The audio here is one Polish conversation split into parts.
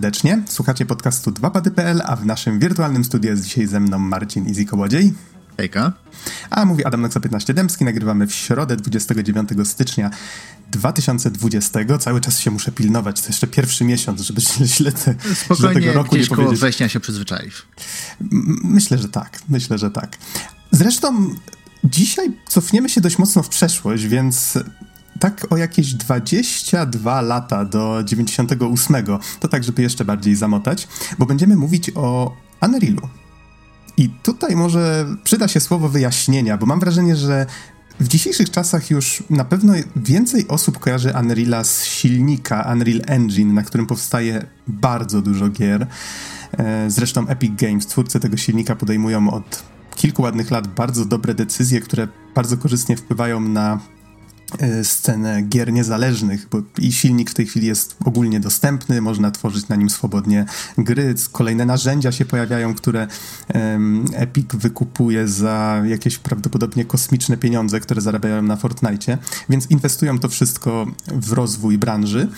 Serdecznie. Słuchacie podcastu 2pady.pl, a w naszym wirtualnym studiu jest dzisiaj ze mną Marcin Izzy Kołodziej. Hejka. A mówi Adam Noxa 15 Dębski. Nagrywamy w środę 29 stycznia 2020. Cały czas się muszę pilnować. To jeszcze pierwszy miesiąc, żeby źle te, Spokojnie, tego roku nie koło września się przyzwyczaisz. Myślę, że tak. Myślę, że tak. Zresztą dzisiaj cofniemy się dość mocno w przeszłość, więc tak o jakieś 22 lata do 98. To tak, żeby jeszcze bardziej zamotać, bo będziemy mówić o Unrealu. I tutaj może przyda się słowo wyjaśnienia, bo mam wrażenie, że w dzisiejszych czasach już na pewno więcej osób kojarzy Unreala z silnika Unreal Engine, na którym powstaje bardzo dużo gier. E, zresztą Epic Games, twórcy tego silnika, podejmują od kilku ładnych lat bardzo dobre decyzje, które bardzo korzystnie wpływają na scenę gier niezależnych, bo i silnik w tej chwili jest ogólnie dostępny, można tworzyć na nim swobodnie gry, kolejne narzędzia się pojawiają, które um, Epic wykupuje za jakieś prawdopodobnie kosmiczne pieniądze, które zarabiają na Fortnite, więc inwestują to wszystko w rozwój branży.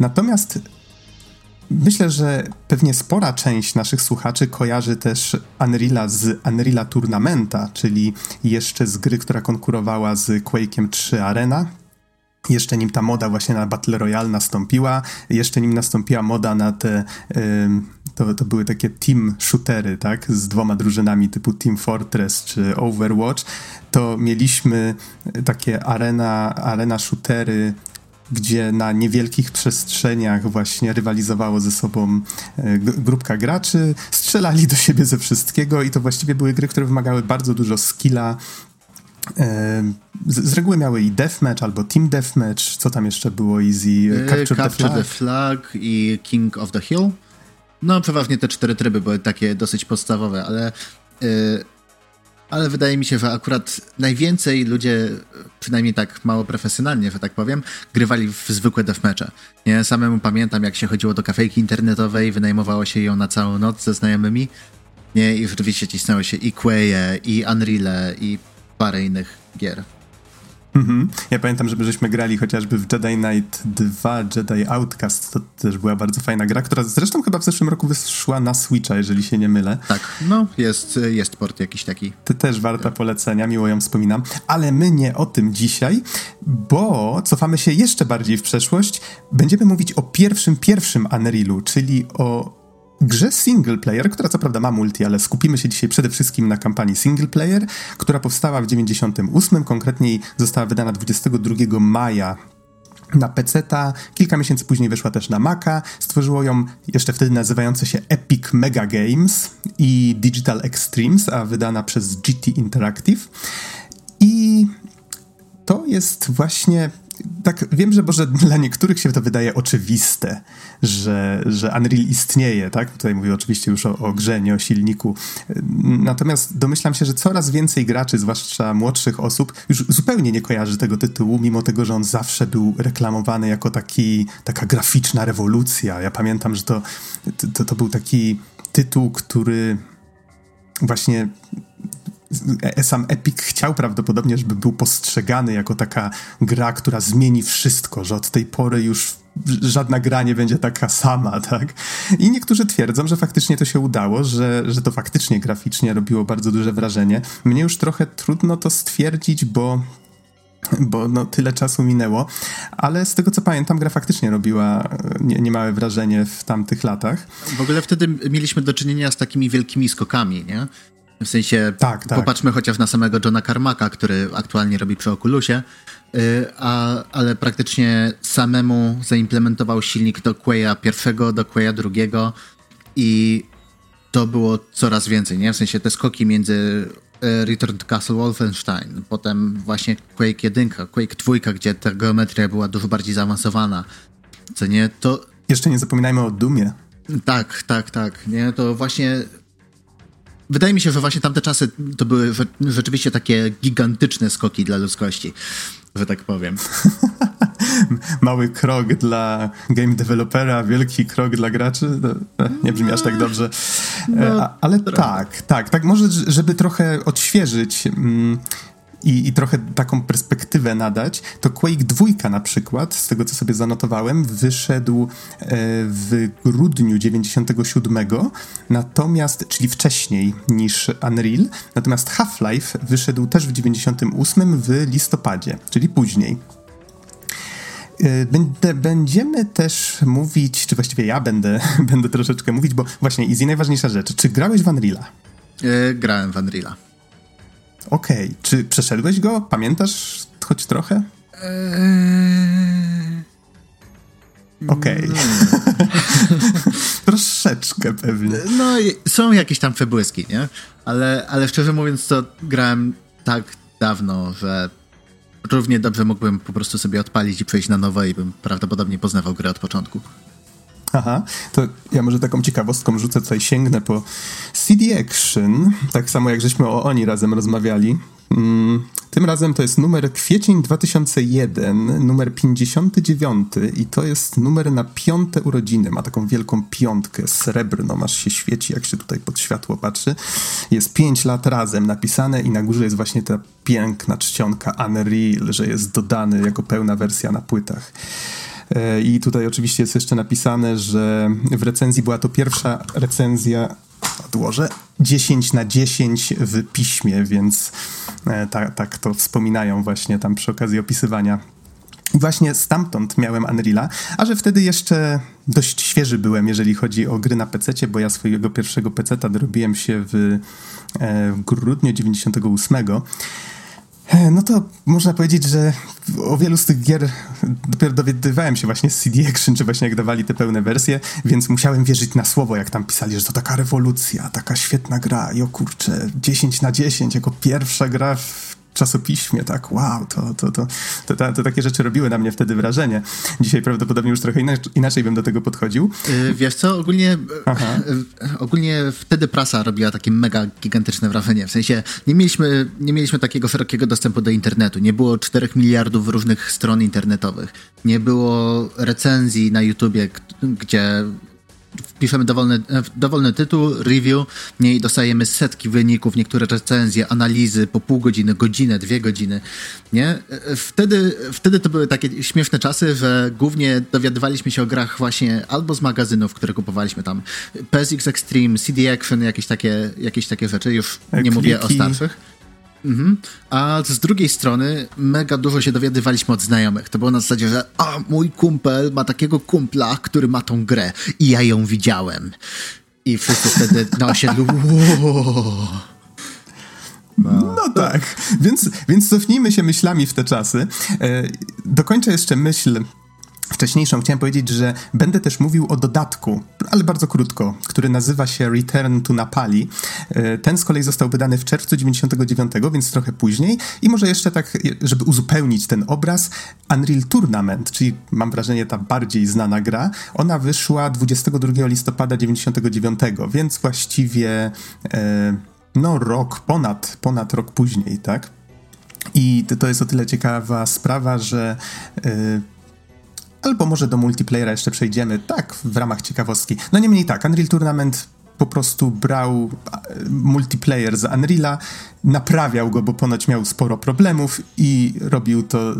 Natomiast Myślę, że pewnie spora część naszych słuchaczy kojarzy też Unreala z Unreala Tournamenta, czyli jeszcze z gry, która konkurowała z Quake'em 3 Arena. Jeszcze nim ta moda właśnie na Battle Royale nastąpiła, jeszcze nim nastąpiła moda na te, to, to były takie team shootery, tak, z dwoma drużynami typu Team Fortress czy Overwatch, to mieliśmy takie arena, arena shootery gdzie na niewielkich przestrzeniach właśnie rywalizowało ze sobą e, grupka graczy, strzelali do siebie ze wszystkiego i to właściwie były gry, które wymagały bardzo dużo skilla. E, z, z reguły miały i deathmatch albo team deathmatch, co tam jeszcze było easy, e, Capture, Capture the, flag. the, flag. i King of the Hill. No, przeważnie te cztery tryby były takie dosyć podstawowe, ale ale wydaje mi się, że akurat najwięcej ludzie, przynajmniej tak mało profesjonalnie, że tak powiem, grywali w zwykłe deathmatche. Nie, samemu pamiętam, jak się chodziło do kafejki internetowej, wynajmowało się ją na całą noc ze znajomymi, nie, i rzeczywiście cisnęło się i Quaye, i Unreal, i parę innych gier. Mhm. Ja pamiętam, żeby żeśmy grali chociażby w Jedi Knight 2, Jedi Outcast, to też była bardzo fajna gra, która zresztą chyba w zeszłym roku wyszła na Switcha, jeżeli się nie mylę. Tak, no jest, jest port jakiś taki. To też warta polecenia, miło ją wspominam. Ale my nie o tym dzisiaj, bo cofamy się jeszcze bardziej w przeszłość. Będziemy mówić o pierwszym, pierwszym Unrealu, czyli o grze single player, która co prawda ma multi, ale skupimy się dzisiaj przede wszystkim na kampanii single player, która powstała w 98, konkretniej została wydana 22 maja na PC-ta, kilka miesięcy później wyszła też na Maca, stworzyło ją jeszcze wtedy nazywające się Epic Mega Games i Digital Extremes, a wydana przez GT Interactive. I to jest właśnie tak wiem, że może dla niektórych się to wydaje oczywiste, że, że Unreal istnieje, tak? Tutaj mówię oczywiście już o, o grze, nie o silniku. Natomiast domyślam się, że coraz więcej graczy, zwłaszcza młodszych osób, już zupełnie nie kojarzy tego tytułu, mimo tego, że on zawsze był reklamowany jako taki, taka graficzna rewolucja. Ja pamiętam, że to, to, to był taki tytuł, który właśnie sam Epic chciał prawdopodobnie, żeby był postrzegany jako taka gra, która zmieni wszystko, że od tej pory już żadna gra nie będzie taka sama, tak? I niektórzy twierdzą, że faktycznie to się udało, że, że to faktycznie graficznie robiło bardzo duże wrażenie. Mnie już trochę trudno to stwierdzić, bo bo no, tyle czasu minęło, ale z tego co pamiętam, gra faktycznie robiła e, nie, niemałe wrażenie w tamtych latach. W ogóle wtedy mieliśmy do czynienia z takimi wielkimi skokami, nie? W sensie, tak, tak. popatrzmy chociaż na samego Johna Carmacka, który aktualnie robi przy Oculusie, yy, a, ale praktycznie samemu zaimplementował silnik do Quaya pierwszego, do Quaya drugiego i to było coraz więcej, nie? W sensie te skoki między yy, Return to Castle Wolfenstein, potem właśnie Quake 1, Quake 2, gdzie ta geometria była dużo bardziej zaawansowana, co nie, to... Jeszcze nie zapominajmy o Dumie. Tak, tak, tak, nie? To właśnie Wydaje mi się, że właśnie tamte czasy to były rzeczywiście takie gigantyczne skoki dla ludzkości, że tak powiem. Mały krok dla game developera, wielki krok dla graczy. Nie brzmi aż tak dobrze. E, no, ale tak, tak, tak. Może, żeby trochę odświeżyć. I, i trochę taką perspektywę nadać, to Quake 2 na przykład, z tego co sobie zanotowałem, wyszedł e, w grudniu 97, natomiast, czyli wcześniej niż Unreal, natomiast Half-Life wyszedł też w 98 w listopadzie, czyli później. E, będziemy też mówić, czy właściwie ja będę, będę troszeczkę mówić, bo właśnie Easy, najważniejsza rzecz. Czy grałeś w Unreala? Yy, grałem w Unreala. Okej. Okay. Czy przeszedłeś go? Pamiętasz choć trochę? Eee... Okej. Okay. No. Troszeczkę pewnie. No, są jakieś tam przebłyski, nie? Ale, ale szczerze mówiąc, to grałem tak dawno, że równie dobrze mógłbym po prostu sobie odpalić i przejść na nowo i bym prawdopodobnie poznawał grę od początku. Aha, to ja może taką ciekawostką rzucę tutaj, sięgnę po CD Action, tak samo jak żeśmy o oni razem rozmawiali. Mm, tym razem to jest numer kwiecień 2001, numer 59 i to jest numer na piąte urodziny. Ma taką wielką piątkę srebrną, aż się świeci, jak się tutaj pod światło patrzy. Jest 5 lat razem napisane i na górze jest właśnie ta piękna czcionka Unreal, że jest dodany jako pełna wersja na płytach. I tutaj oczywiście jest jeszcze napisane, że w recenzji była to pierwsza recenzja, odłożę, 10 na 10 w piśmie, więc tak, tak to wspominają właśnie tam przy okazji opisywania i właśnie stamtąd miałem Unreala, a że wtedy jeszcze dość świeży byłem, jeżeli chodzi o gry na PC, bo ja swojego pierwszego PC-ta dorobiłem się w, e, w grudniu 98. E, no to można powiedzieć, że o wielu z tych gier dopiero dowiadywałem się właśnie z CD Action, czy właśnie jak dawali te pełne wersje, więc musiałem wierzyć na słowo, jak tam pisali, że to taka rewolucja, taka świetna gra. I o kurczę, 10 na 10 jako pierwsza gra w czasopiśmie, tak, wow, to, to, to, to, to, takie rzeczy robiły na mnie wtedy wrażenie. Dzisiaj prawdopodobnie już trochę inaczej, inaczej bym do tego podchodził. Yy, wiesz co, ogólnie, yy, ogólnie wtedy prasa robiła takie mega gigantyczne wrażenie, w sensie nie mieliśmy, nie mieliśmy takiego szerokiego dostępu do internetu, nie było 4 miliardów różnych stron internetowych, nie było recenzji na YouTubie, gdzie wpiszemy dowolny, dowolny tytuł, review, i dostajemy setki wyników, niektóre recenzje, analizy po pół godziny, godzinę, dwie godziny, nie? Wtedy, wtedy to były takie śmieszne czasy, że głównie dowiadywaliśmy się o grach właśnie albo z magazynów, które kupowaliśmy tam, PSX Extreme, CD Action, jakieś takie, jakieś takie rzeczy, już nie Kliki. mówię o starszych. Mhm. A z drugiej strony mega dużo się dowiadywaliśmy od znajomych. To było na zasadzie, że a mój kumpel ma takiego kumpla, który ma tą grę i ja ją widziałem. I wszyscy wtedy na osiedlu no, no tak, więc, więc cofnijmy się myślami w te czasy. E, dokończę jeszcze myśl wcześniejszą chciałem powiedzieć, że będę też mówił o dodatku, ale bardzo krótko, który nazywa się Return to Napali. E, ten z kolei został wydany w czerwcu 99, więc trochę później. I może jeszcze tak, żeby uzupełnić ten obraz, Unreal Tournament, czyli mam wrażenie ta bardziej znana gra, ona wyszła 22 listopada 99, więc właściwie e, no rok, ponad, ponad rok później, tak? I to jest o tyle ciekawa sprawa, że e, Albo może do multiplayera jeszcze przejdziemy, tak, w ramach ciekawostki. No niemniej tak, Unreal Tournament po prostu brał multiplayer z Unreala, naprawiał go, bo ponoć miał sporo problemów i robił to,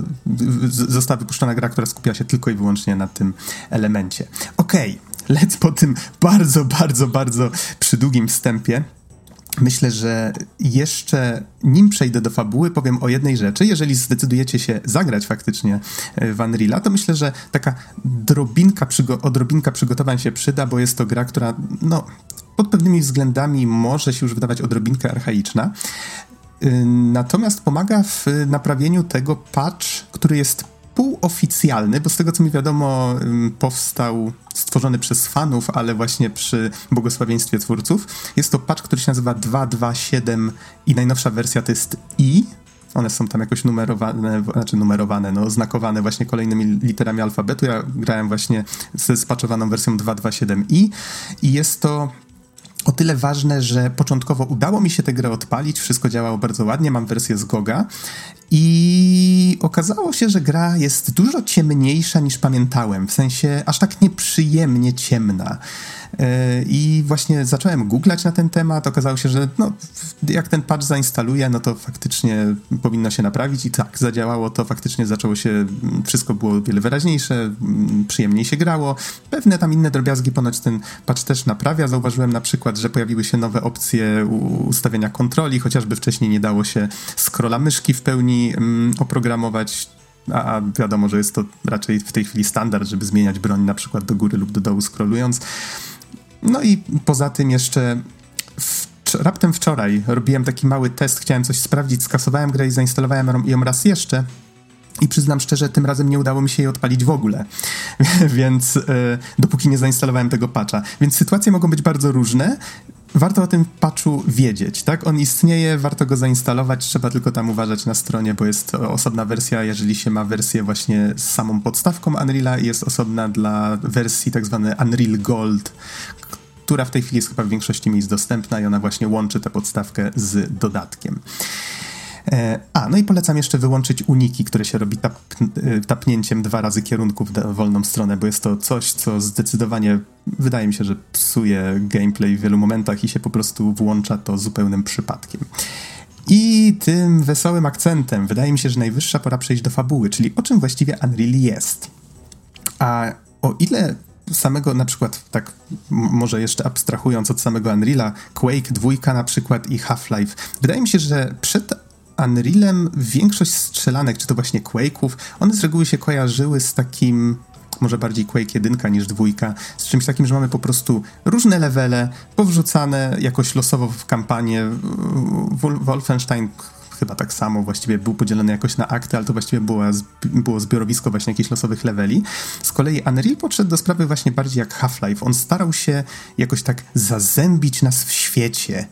została wypuszczona gra, która skupia się tylko i wyłącznie na tym elemencie. Okej, okay, lec po tym bardzo, bardzo, bardzo przydługim wstępie Myślę, że jeszcze nim przejdę do fabuły, powiem o jednej rzeczy. Jeżeli zdecydujecie się zagrać faktycznie e, w Unreal'a, to myślę, że taka drobinka, odrobinka przygotowań się przyda, bo jest to gra, która no, pod pewnymi względami może się już wydawać odrobinkę archaiczna. E, natomiast pomaga w naprawieniu tego patch, który jest półoficjalny, bo z tego co mi wiadomo, powstał stworzony przez fanów, ale właśnie przy błogosławieństwie twórców. Jest to patch, który się nazywa 227 i najnowsza wersja to jest i. One są tam jakoś numerowane, znaczy numerowane, no oznakowane właśnie kolejnymi literami alfabetu. Ja grałem właśnie ze spaczowaną wersją 227i i jest to o tyle ważne, że początkowo udało mi się tę grę odpalić, wszystko działało bardzo ładnie, mam wersję z Goga i okazało się, że gra jest dużo ciemniejsza niż pamiętałem, w sensie aż tak nieprzyjemnie ciemna. I właśnie zacząłem googlać na ten temat. Okazało się, że no, jak ten patch zainstaluję, no to faktycznie powinno się naprawić i tak, zadziałało to, faktycznie zaczęło się, wszystko było wiele wyraźniejsze, przyjemniej się grało. Pewne tam inne drobiazgi ponoć ten patch też naprawia. Zauważyłem na przykład, że pojawiły się nowe opcje ustawienia kontroli, chociażby wcześniej nie dało się scrolla myszki w pełni oprogramować a wiadomo, że jest to raczej w tej chwili standard, żeby zmieniać broń na przykład do góry lub do dołu scrollując. No i poza tym jeszcze w, raptem wczoraj robiłem taki mały test, chciałem coś sprawdzić, skasowałem grę i zainstalowałem ją raz jeszcze. I przyznam szczerze, tym razem nie udało mi się jej odpalić w ogóle, więc e, dopóki nie zainstalowałem tego patcha. Więc sytuacje mogą być bardzo różne warto o tym patchu wiedzieć, tak? On istnieje, warto go zainstalować, trzeba tylko tam uważać na stronie, bo jest osobna wersja, jeżeli się ma wersję właśnie z samą podstawką Unreal'a jest osobna dla wersji tak zwanej Unreal Gold, która w tej chwili jest chyba w większości miejsc dostępna i ona właśnie łączy tę podstawkę z dodatkiem. E, a, no i polecam jeszcze wyłączyć uniki, które się robi tap, e, tapnięciem dwa razy kierunków w wolną stronę, bo jest to coś, co zdecydowanie wydaje mi się, że psuje gameplay w wielu momentach i się po prostu włącza to zupełnym przypadkiem. I tym wesołym akcentem wydaje mi się, że najwyższa pora przejść do fabuły, czyli o czym właściwie Unreal jest. A o ile samego na przykład, tak może jeszcze abstrahując od samego Unreala, Quake 2 na przykład i Half-Life, wydaje mi się, że przed Unrealem większość strzelanek, czy to właśnie Quake'ów, one z reguły się kojarzyły z takim może bardziej Quake 1 niż dwójka, z czymś takim, że mamy po prostu różne levele powrzucane jakoś losowo w kampanię. Wolfenstein chyba tak samo, właściwie był podzielony jakoś na akty, ale to właściwie było, było zbiorowisko właśnie jakichś losowych leveli. Z kolei Unreal podszedł do sprawy właśnie bardziej jak Half-Life. On starał się jakoś tak zazębić nas w świecie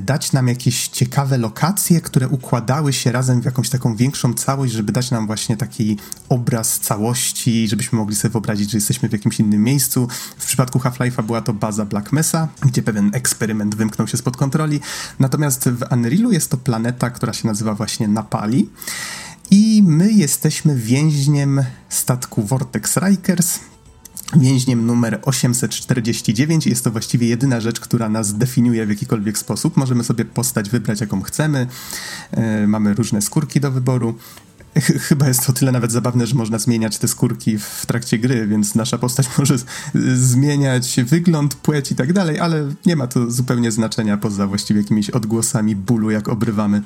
dać nam jakieś ciekawe lokacje, które układały się razem w jakąś taką większą całość, żeby dać nam właśnie taki obraz całości, żebyśmy mogli sobie wyobrazić, że jesteśmy w jakimś innym miejscu. W przypadku Half-Life'a była to baza Black Mesa, gdzie pewien eksperyment wymknął się spod kontroli. Natomiast w Unrealu jest to planeta, która się nazywa właśnie Napali. I my jesteśmy więźniem statku Vortex Rikers, więźniem numer 849. Jest to właściwie jedyna rzecz, która nas definiuje w jakikolwiek sposób. Możemy sobie postać wybrać, jaką chcemy. E, mamy różne skórki do wyboru. Chyba jest to tyle nawet zabawne, że można zmieniać te skórki w trakcie gry, więc nasza postać może zmieniać wygląd, płeć i tak dalej, ale nie ma to zupełnie znaczenia poza właściwie jakimiś odgłosami bólu, jak obrywamy.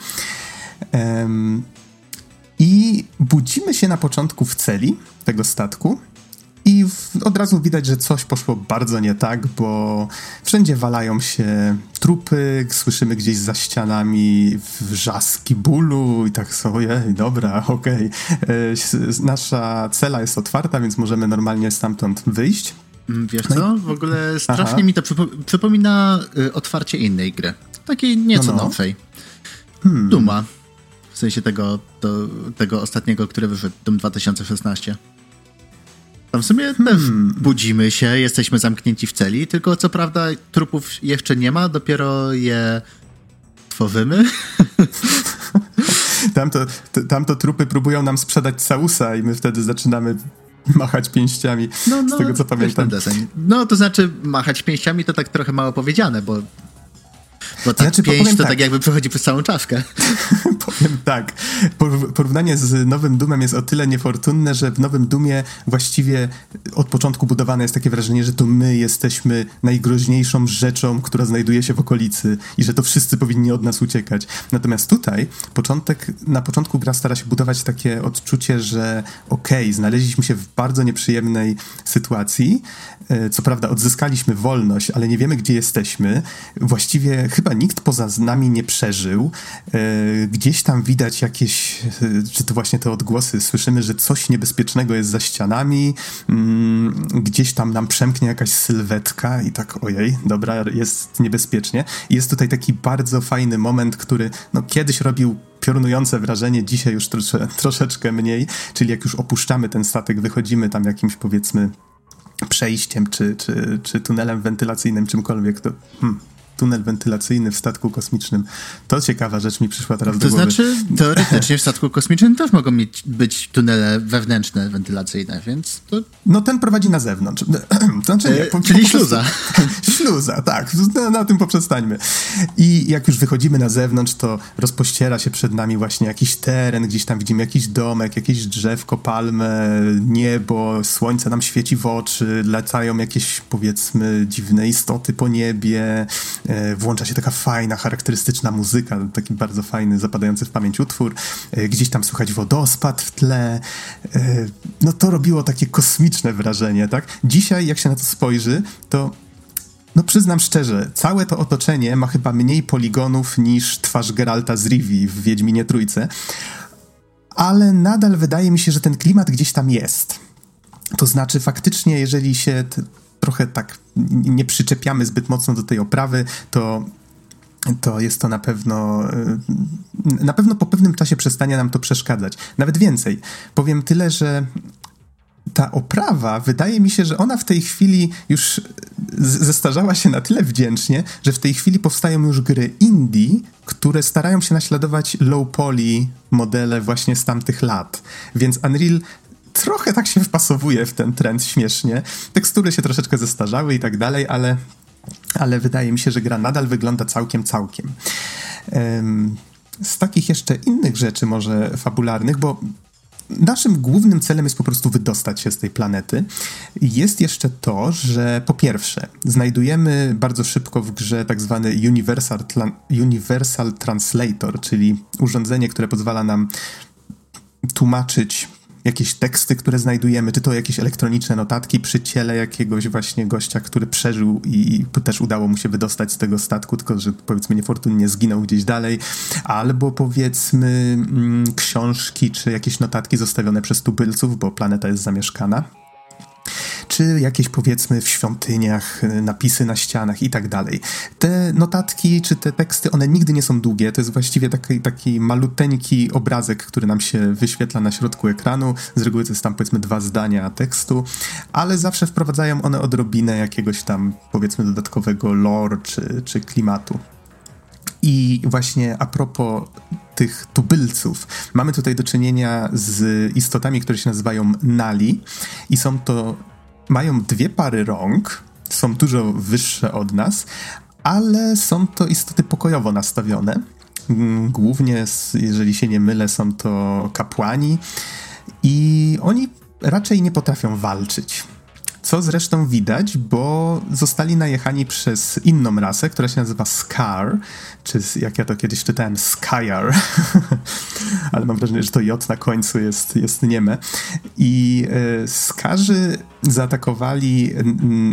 I budzimy się na początku w celi tego statku i od razu widać, że coś poszło bardzo nie tak, bo wszędzie walają się trupy, słyszymy gdzieś za ścianami wrzaski bólu i tak sobie, dobra, okej. Okay. E, nasza cela jest otwarta, więc możemy normalnie stamtąd wyjść. Mm, wiesz no co, w ogóle strasznie Aha. mi to przypo przypomina y, otwarcie innej gry. Takiej nieco no, no. nowszej. Hmm. Duma. W sensie tego, to, tego ostatniego, który wyszedł, Doom 2016. Tam w sumie hmm. budzimy się, jesteśmy zamknięci w celi, tylko co prawda trupów jeszcze nie ma, dopiero je tworzymy. tamto, tamto trupy próbują nam sprzedać sausa i my wtedy zaczynamy machać pięściami, no, no, z tego co pamiętam. No, to znaczy machać pięściami to tak trochę mało powiedziane, bo bo tak znaczy, pięść to tak. tak jakby przechodzi przez całą czaszkę. tak. Porównanie z Nowym Dumem jest o tyle niefortunne, że w Nowym Dumie właściwie od początku budowane jest takie wrażenie, że to my jesteśmy najgroźniejszą rzeczą, która znajduje się w okolicy i że to wszyscy powinni od nas uciekać. Natomiast tutaj początek, na początku gra stara się budować takie odczucie, że okej, okay, znaleźliśmy się w bardzo nieprzyjemnej sytuacji, e, co prawda odzyskaliśmy wolność, ale nie wiemy, gdzie jesteśmy. Właściwie chyba nikt poza nami nie przeżył. E, gdzieś tam widać jakieś, e, czy to właśnie te odgłosy, słyszymy, że coś niebezpiecznego jest za ścianami, mm, gdzieś tam nam przemknie jakaś sylwetka i tak ojej, dobra, jest niebezpiecznie. Jest tutaj taki bardzo fajny moment, który no, kiedyś robił piorunujące wrażenie, dzisiaj już trosze, troszeczkę mniej, czyli jak już opuszczamy ten statek, wychodzimy tam jakimś powiedzmy przejściem, czy, czy, czy tunelem wentylacyjnym, czymkolwiek, to hmm, tunel wentylacyjny w statku kosmicznym. To ciekawa rzecz mi przyszła teraz to do głowy. To znaczy, teoretycznie w statku kosmicznym też mogą mieć, być tunele wewnętrzne wentylacyjne, więc to... No ten prowadzi na zewnątrz. To znaczy, nie, po, czyli po śluza. śluza, tak. Na, na tym poprzestańmy. I jak już wychodzimy na zewnątrz, to rozpościera się przed nami właśnie jakiś teren, gdzieś tam widzimy jakiś domek, jakieś drzewko, palmę, niebo, słońce nam świeci w oczy, latają jakieś powiedzmy dziwne istoty po niebie, e, włącza się taka fajna, charakterystyczna muzyka, taki bardzo fajny, zapadający w pamięć utwór, e, gdzieś tam słychać wodospad w tle. E, no to robiło takie kosmiczne wrażenie, tak? Dzisiaj jak się na to spojrzy, to no przyznam szczerze, całe to otoczenie ma chyba mniej poligonów niż twarz Geralta z Rivi w Wiedźminie Trójce, ale nadal wydaje mi się, że ten klimat gdzieś tam jest. To znaczy faktycznie, jeżeli się trochę tak nie przyczepiamy zbyt mocno do tej oprawy, to to jest to na pewno, na pewno po pewnym czasie przestanie nam to przeszkadzać. Nawet więcej. Powiem tyle, że ta oprawa, wydaje mi się, że ona w tej chwili już zestarzała się na tyle wdzięcznie, że w tej chwili powstają już gry indie, które starają się naśladować low poly modele właśnie z tamtych lat. Więc Unreal trochę tak się wpasowuje w ten trend śmiesznie. Tekstury się troszeczkę zestarzały i tak dalej, ale, ale wydaje mi się, że gra nadal wygląda całkiem, całkiem. Z takich jeszcze innych rzeczy, może fabularnych, bo naszym głównym celem jest po prostu wydostać się z tej planety. Jest jeszcze to, że po pierwsze, znajdujemy bardzo szybko w grze tak zwany Universal, Universal Translator, czyli urządzenie, które pozwala nam tłumaczyć jakieś teksty, które znajdujemy, czy to jakieś elektroniczne notatki przy ciele jakiegoś właśnie gościa, który przeżył i też udało mu się wydostać z tego statku, tylko że powiedzmy niefortunnie zginął gdzieś dalej, albo powiedzmy mm, książki czy jakieś notatki zostawione przez tubylców, bo planeta jest zamieszkana czy jakieś powiedzmy w świątyniach y, napisy na ścianach i tak dalej. Te notatki czy te teksty, one nigdy nie są długie, to jest właściwie taki, taki maluteńki obrazek, który nam się wyświetla na środku ekranu, z reguły to jest tam powiedzmy dwa zdania tekstu, ale zawsze wprowadzają one odrobinę jakiegoś tam powiedzmy dodatkowego lore czy, czy klimatu. I właśnie a propos tych tubylców. Mamy tutaj do czynienia z istotami, które się nazywają Nali i są to mają dwie pary rąk, są dużo wyższe od nas, ale są to istoty pokojowo nastawione. Mm, głównie, jeżeli się nie mylę, są to kapłani i oni raczej nie potrafią walczyć. Co zresztą widać, bo zostali najechani przez inną rasę, która się nazywa Scar, czy jak ja to kiedyś czytałem, Skyar, ale mam wrażenie, że to J na końcu jest, jest nieme. I e, Skarzy zaatakowali,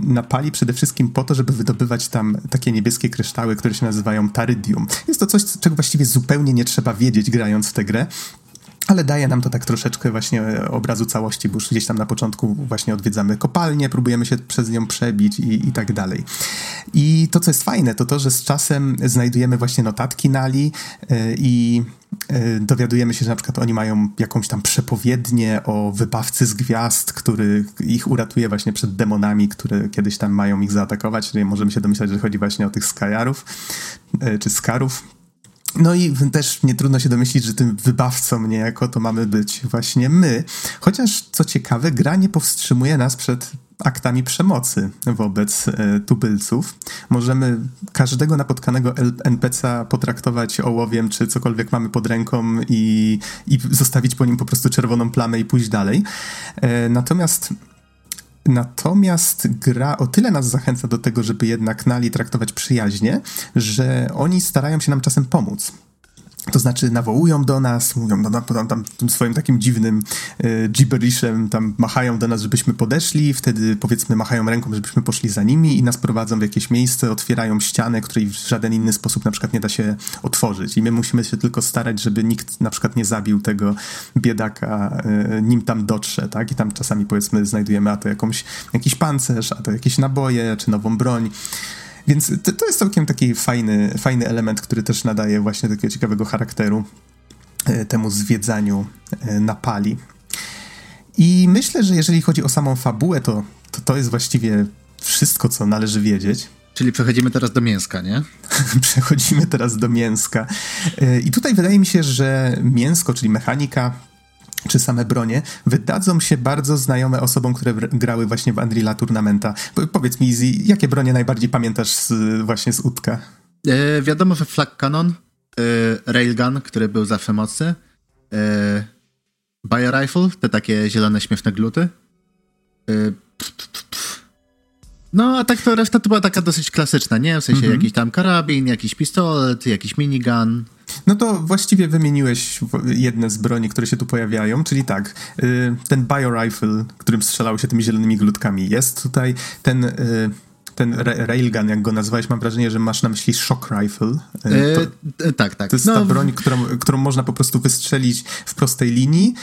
napali przede wszystkim po to, żeby wydobywać tam takie niebieskie kryształy, które się nazywają tarydium. Jest to coś, czego właściwie zupełnie nie trzeba wiedzieć grając w tę grę. Ale daje nam to tak troszeczkę właśnie obrazu całości, bo już gdzieś tam na początku właśnie odwiedzamy kopalnię, próbujemy się przez nią przebić i, i tak dalej. I to, co jest fajne, to to, że z czasem znajdujemy właśnie notatki Nali yy, i yy, dowiadujemy się, że na przykład oni mają jakąś tam przepowiednię o wybawcy z gwiazd, który ich uratuje właśnie przed demonami, które kiedyś tam mają ich zaatakować. Czyli możemy się domyślać, że chodzi właśnie o tych Skajarów, czy Skarów. No i też nie trudno się domyślić, że tym wybawcą niejako to mamy być właśnie my. Chociaż, co ciekawe, gra nie powstrzymuje nas przed aktami przemocy wobec e, tubylców. Możemy każdego napotkanego NPC'a potraktować ołowiem, czy cokolwiek mamy pod ręką i, i zostawić po nim po prostu czerwoną plamę i pójść dalej. E, natomiast Natomiast gra o tyle nas zachęca do tego, żeby jednak Nali traktować przyjaźnie, że oni starają się nam czasem pomóc. To znaczy nawołują do nas, mówią no, tam, tam tym swoim takim dziwnym e, gibberishem, tam machają do nas, żebyśmy podeszli, wtedy powiedzmy machają ręką, żebyśmy poszli za nimi i nas prowadzą w jakieś miejsce, otwierają ścianę, której w żaden inny sposób na przykład nie da się otworzyć i my musimy się tylko starać, żeby nikt na przykład nie zabił tego biedaka, e, nim tam dotrze, tak? I tam czasami powiedzmy znajdujemy a to jakąś, jakiś pancerz, a to jakieś naboje, czy nową broń. Więc to, to jest całkiem taki fajny, fajny element, który też nadaje właśnie takiego ciekawego charakteru e, temu zwiedzaniu e, na pali. I myślę, że jeżeli chodzi o samą fabułę, to, to to jest właściwie wszystko, co należy wiedzieć. Czyli przechodzimy teraz do mięska, nie? przechodzimy teraz do mięska. E, I tutaj wydaje mi się, że mięsko, czyli mechanika, czy same bronie, wydadzą się bardzo znajome osobom, które grały właśnie w Unreal Tournamenta. Powiedz mi, Izzy, jakie bronie najbardziej pamiętasz z, właśnie z Utka? E, wiadomo, że Flak Cannon, e, Railgun, który był zawsze mocny, e, Biorifle, te takie zielone, śmieszne gluty. E, no, a tak to reszta to była taka dosyć klasyczna, nie? W sensie mm -hmm. jakiś tam karabin, jakiś pistolet, jakiś minigun. No to właściwie wymieniłeś jedne z broni, które się tu pojawiają, czyli tak, y, ten biorifle, którym strzelało się tymi zielonymi glutkami jest tutaj, ten y, ten railgun, jak go nazwałeś, mam wrażenie, że masz na myśli shock rifle. Y, to, tak, tak. To jest no, ta broń, którą, którą można po prostu wystrzelić w prostej linii,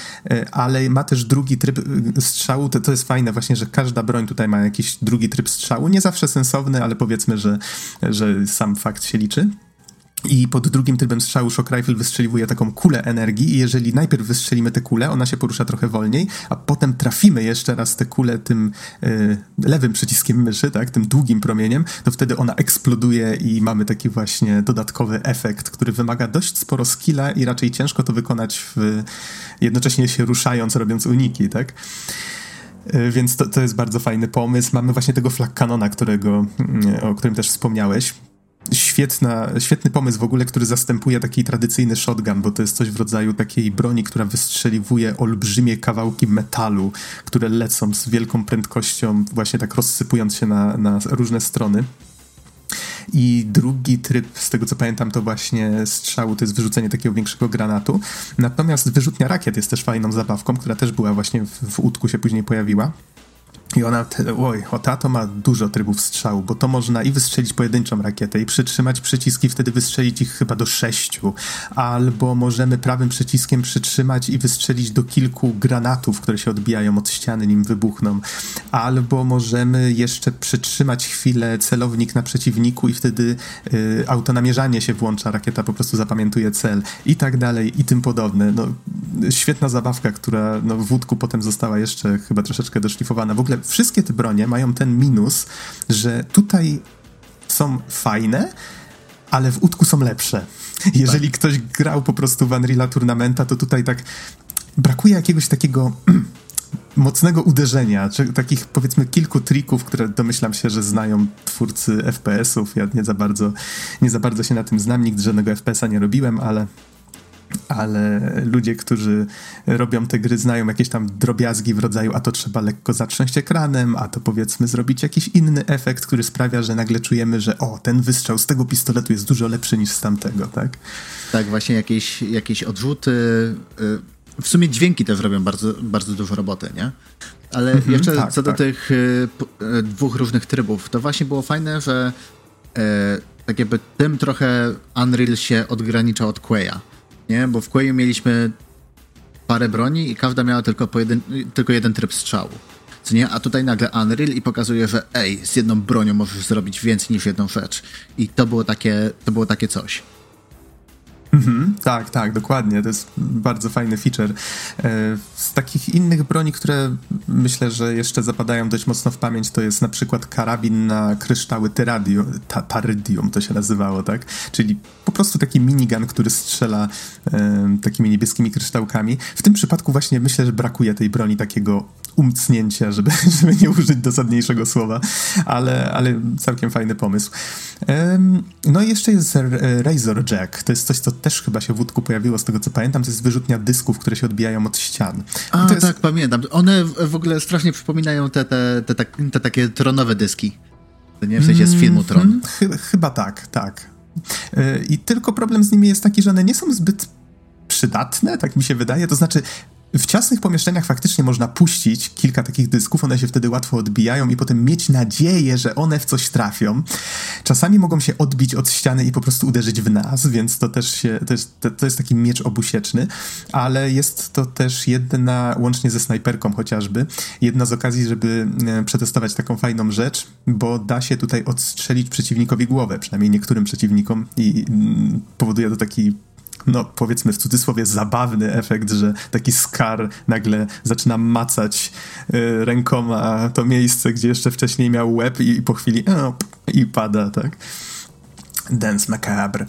ale ma też drugi tryb strzału. To, to jest fajne właśnie, że każda broń tutaj ma jakiś drugi tryb strzału. Nie zawsze sensowny, ale powiedzmy, że, że sam fakt się liczy. I pod drugim trybem strzału Shock Rifle wystrzeliwuje taką kulę energii i jeżeli najpierw wystrzelimy tę kulę, ona się porusza trochę wolniej, a potem trafimy jeszcze raz tę kulę tym y, lewym przyciskiem myszy, tak, tym długim promieniem, to wtedy ona eksploduje i mamy taki właśnie dodatkowy efekt, który wymaga dość sporo skilla i raczej ciężko to wykonać w, jednocześnie się ruszając, robiąc uniki, tak. Y, więc to, to jest bardzo fajny pomysł. Mamy właśnie tego flak kanona, którego, y, o którym też wspomniałeś świetna, świetny pomysł w ogóle, który zastępuje taki tradycyjny shotgun, bo to jest coś w rodzaju takiej broni, która wystrzeliwuje olbrzymie kawałki metalu, które lecą z wielką prędkością, właśnie tak rozsypując się na, na różne strony. I drugi tryb, z tego co pamiętam, to właśnie strzału, to jest wyrzucenie takiego większego granatu. Natomiast wyrzutnia rakiet jest też fajną zabawką, która też była właśnie w, w łódku się później pojawiła. I ona, oj, o tato ma dużo trybów strzału, bo to można i wystrzelić pojedynczą rakietę i przytrzymać przyciski, wtedy wystrzelić ich chyba do sześciu. Albo możemy prawym przyciskiem przytrzymać i wystrzelić do kilku granatów, które się odbijają od ściany, nim wybuchną. Albo możemy jeszcze przytrzymać chwilę celownik na przeciwniku i wtedy y, autonamierzanie się włącza, rakieta po prostu zapamiętuje cel i tak dalej i tym podobne. No, świetna zabawka, która no, w wódku potem została jeszcze chyba troszeczkę doszlifowana. W ogóle wszystkie te bronie mają ten minus, że tutaj są fajne, ale w utku są lepsze. Jeżeli tak. ktoś grał po prostu w Unreal'a Tournamenta, to tutaj tak brakuje jakiegoś takiego mocnego uderzenia, czy takich powiedzmy kilku trików, które domyślam się, że znają twórcy FPS-ów. Ja nie za bardzo, nie za bardzo się na tym znam, nigdy żadnego FPS-a nie robiłem, ale ale ludzie, którzy robią te gry, znają jakieś tam drobiazgi w rodzaju, a to trzeba lekko zatrząść ekranem, a to powiedzmy zrobić jakiś inny efekt, który sprawia, że nagle czujemy, że o, ten wystrzał z tego pistoletu jest dużo lepszy niż z tamtego, tak? Tak, właśnie jakieś, jakieś odrzuty. Y, w sumie dźwięki też robią bardzo, bardzo dużo roboty, nie? Ale mhm, jeszcze tak, co do tak. tych y, y, dwóch różnych trybów, to właśnie było fajne, że tak jakby tym trochę Unreal się odgranicza od Quaya nie? Bo w Quayu mieliśmy parę broni i każda miała tylko, pojedyn- tylko jeden tryb strzału. Co nie? A tutaj nagle Unreal i pokazuje, że ej, z jedną bronią możesz zrobić więcej niż jedną rzecz. I to było takie, to było takie coś. Mhm, tak, tak, dokładnie. To jest bardzo fajny feature. E, z takich innych broni, które myślę, że jeszcze zapadają dość mocno w pamięć, to jest na przykład karabin na kryształy Tyradio, ta, to się nazywało, tak? Czyli po prostu taki minigun, który strzela e, takimi niebieskimi kryształkami. W tym przypadku właśnie myślę, że brakuje tej broni takiego umcnięcia, żeby, żeby nie użyć dosadniejszego słowa, ale, ale całkiem fajny pomysł. No i jeszcze jest Razor Jack. To jest coś, co też chyba się w wódku pojawiło, z tego co pamiętam. To jest wyrzutnia dysków, które się odbijają od ścian. A, jest... tak, pamiętam. One w ogóle strasznie przypominają te, te, te, te, te takie tronowe dyski. Nie? W sensie z filmu Tron. Mm, chyba, chyba tak, tak. E, I tylko problem z nimi jest taki, że one nie są zbyt przydatne, tak mi się wydaje. To znaczy, w ciasnych pomieszczeniach faktycznie można puścić kilka takich dysków, one się wtedy łatwo odbijają i potem mieć nadzieję, że one w coś trafią. Czasami mogą się odbić od ściany i po prostu uderzyć w nas, więc to też się, to jest, to jest taki miecz obusieczny, ale jest to też jedna, łącznie ze snajperką chociażby, jedna z okazji, żeby e, przetestować taką fajną rzecz, bo da się tutaj odstrzelić przeciwnikowi głowę, przynajmniej niektórym przeciwnikom i mm, powoduje to taki no powiedzmy w cudzysłowie zabawny efekt, że taki skar nagle zaczyna macać y, rękoma to miejsce, gdzie jeszcze wcześniej miał łeb i, i po chwili o, i pada, tak? Dance macabre.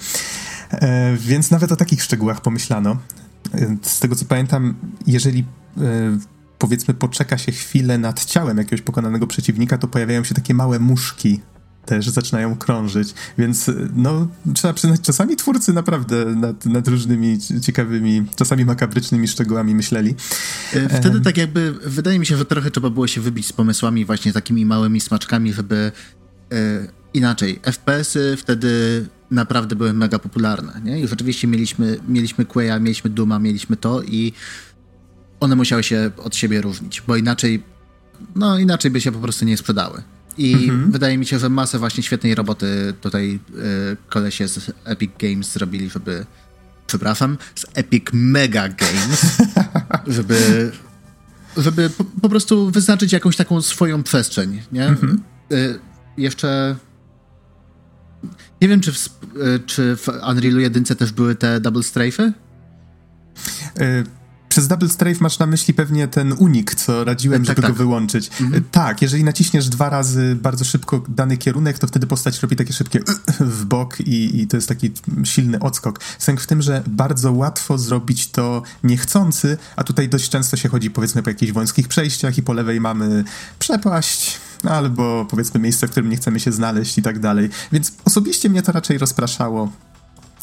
E, więc nawet o takich szczegółach pomyślano. E, z tego co pamiętam, jeżeli e, powiedzmy poczeka się chwilę nad ciałem jakiegoś pokonanego przeciwnika, to pojawiają się takie małe muszki też zaczynają krążyć, więc no trzeba przyznać, czasami twórcy naprawdę nad, nad różnymi ciekawymi, czasami makabrycznymi szczegółami myśleli. Wtedy tak jakby, wydaje mi się, że trochę trzeba było się wybić z pomysłami właśnie takimi małymi smaczkami, żeby e, inaczej, FPS-y wtedy naprawdę były mega popularne, nie? I rzeczywiście mieliśmy, mieliśmy Quaya, mieliśmy Duma, mieliśmy to i one musiały się od siebie różnić, bo inaczej, no inaczej by się po prostu nie sprzedały. I mhm. wydaje mi się, że masę właśnie świetnej roboty tutaj y, kolesie z Epic Games zrobili, żeby przepraszam, z Epic Mega Games, żeby żeby po, po, prostu wyznaczyć jakąś taką swoją przestrzeń, nie? Mhm. Y, jeszcze nie wiem, czy w, y, czy w Unrealu 1 też były te double strafe'y? Y przez Double Strafe masz na myśli pewnie ten unik, co radziłem, tak, żeby tak. go wyłączyć. Mhm. Tak, jeżeli naciśniesz dwa razy bardzo szybko dany kierunek, to wtedy postać robi takie szybkie w bok i, i to jest taki silny odskok. Sęk w tym, że bardzo łatwo zrobić to niechcący, a tutaj dość często się chodzi powiedzmy po jakichś wąskich przejściach i po lewej mamy przepaść, albo powiedzmy miejsce, w którym nie chcemy się znaleźć i tak dalej. Więc osobiście mnie to raczej rozpraszało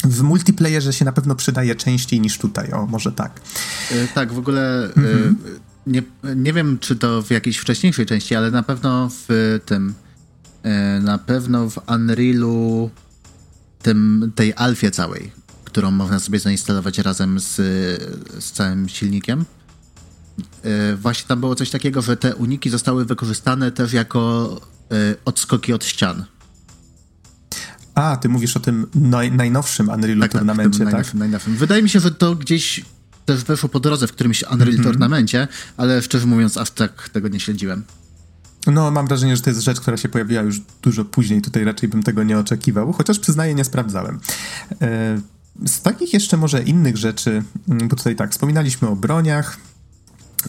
w multiplayerze się na pewno przydaje częściej niż tutaj, o może tak. E, tak, w ogóle mhm. nie, nie wiem, czy to w jakiejś wcześniejszej części, ale na pewno w tym, e, na pewno w Unrealu tym, tej alfie całej, którą można sobie zainstalować razem z, z całym silnikiem. Właśnie tam było coś takiego, że te uniki zostały wykorzystane też jako odskoki od ścian. A, ty mówisz o tym naj, najnowszym Unreal tak, Tournamencie, tak? Najnowszym, najnowszym. Wydaje mi się, że to gdzieś też weszło po drodze w którymś Unreal mm -hmm. Tournamencie, ale szczerze mówiąc aż tak tego nie śledziłem. No, mam wrażenie, że to jest rzecz, która się pojawiła już dużo później. Tutaj raczej bym tego nie oczekiwał, chociaż przyznaję, nie sprawdzałem. E, z takich jeszcze może innych rzeczy, mm, bo tutaj tak, wspominaliśmy o broniach,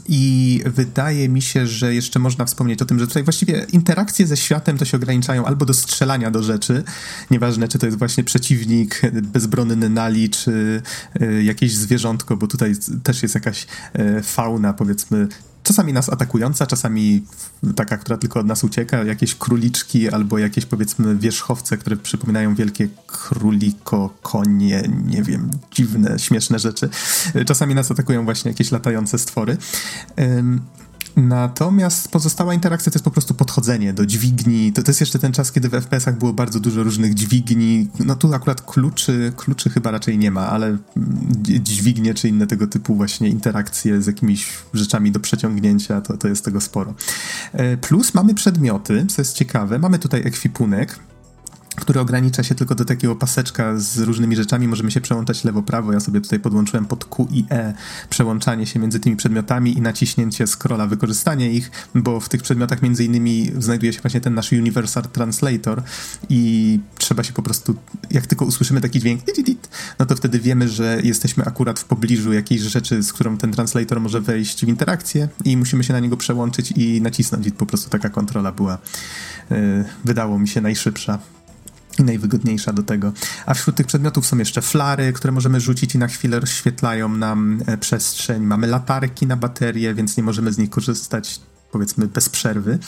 i wydaje mi się, że jeszcze można wspomnieć o tym, że tutaj właściwie interakcje ze światem to się ograniczają albo do strzelania do rzeczy, nieważne czy to jest właśnie przeciwnik, bezbronny nali, czy y, jakieś zwierzątko, bo tutaj też jest jakaś y, fauna, powiedzmy, czasami nas atakująca, czasami taka, która tylko od nas ucieka, jakieś króliczki albo jakieś powiedzmy wierzchowce, które przypominają wielkie króliko, konie, nie wiem, dziwne, śmieszne rzeczy. Czasami nas atakują właśnie jakieś latające stwory. Natomiast pozostała interakcja to jest po prostu podchodzenie do dźwigni. To, to jest jeszcze ten czas, kiedy w FPS-ach było bardzo dużo różnych dźwigni. No tu akurat kluczy, kluczy chyba raczej nie ma, ale dźwignie czy inne tego typu właśnie interakcje z jakimiś rzeczami do przeciągnięcia, to, to jest tego sporo. E, plus mamy przedmioty, co jest ciekawe. Mamy tutaj ekwipunek, który ogranicza się tylko do takiego paseczka z różnymi rzeczami. Możemy się przełączać lewo-prawo. Ja sobie tutaj podłączyłem pod Q i E przełączanie się między tymi przedmiotami i naciśnięcie scrolla, wykorzystanie ich, bo w tych przedmiotach między innymi znajduje się właśnie ten nasz Universal Translator i trzeba się po prostu, jak tylko usłyszymy taki dźwięk, no to wtedy wiemy, że jesteśmy akurat w pobliżu jakiejś rzeczy, z którą ten translator może wejść w interakcję i musimy się na niego przełączyć i nacisnąć. I po prostu taka kontrola była, yy, wydało mi się, najszybsza i najwygodniejsza do tego. A wśród tych przedmiotów są jeszcze flary, które możemy rzucić i na chwilę rozświetlają nam e, przestrzeń. Mamy latarki na baterie, więc nie możemy z nich korzystać powiedzmy bez przerwy,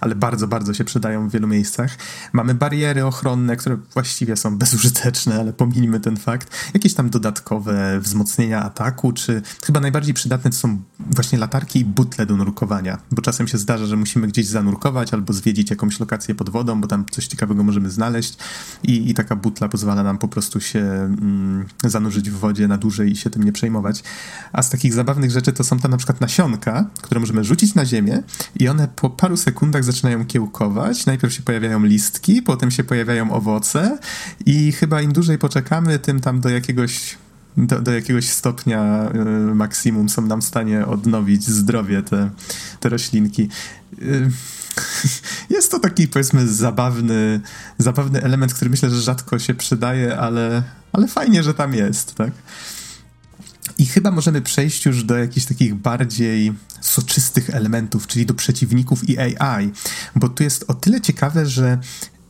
ale bardzo, bardzo się przydają w wielu miejscach. Mamy bariery ochronne, które właściwie są bezużyteczne, ale pominijmy ten fakt. Jakieś tam dodatkowe wzmocnienia ataku, czy chyba najbardziej przydatne to są właśnie latarki i butle do nurkowania, bo czasem się zdarza, że musimy gdzieś zanurkować albo zwiedzić jakąś lokację pod wodą, bo tam coś ciekawego możemy znaleźć i, i taka butla pozwala nam po prostu się mm, zanurzyć w wodzie na dłużej i się tym nie przejmować. A z takich zabawnych rzeczy to są tam na przykład nasionka, które możemy rzucić na ziemię i one po paru sekundach zaczynają kiełkować. Najpierw się pojawiają listki, potem się pojawiają owoce i chyba im dłużej poczekamy, tym tam do jakiegoś do, do, jakiegoś stopnia y, maksimum są nam w stanie odnowić zdrowie te, te roślinki. Y, jest to taki, powiedzmy, zabawny, zabawny element, który myślę, że rzadko się przydaje, ale, ale fajnie, że tam jest, tak? I chyba możemy przejść już do jakichś takich bardziej soczystych elementów, czyli do przeciwników i AI, bo tu jest o tyle ciekawe, że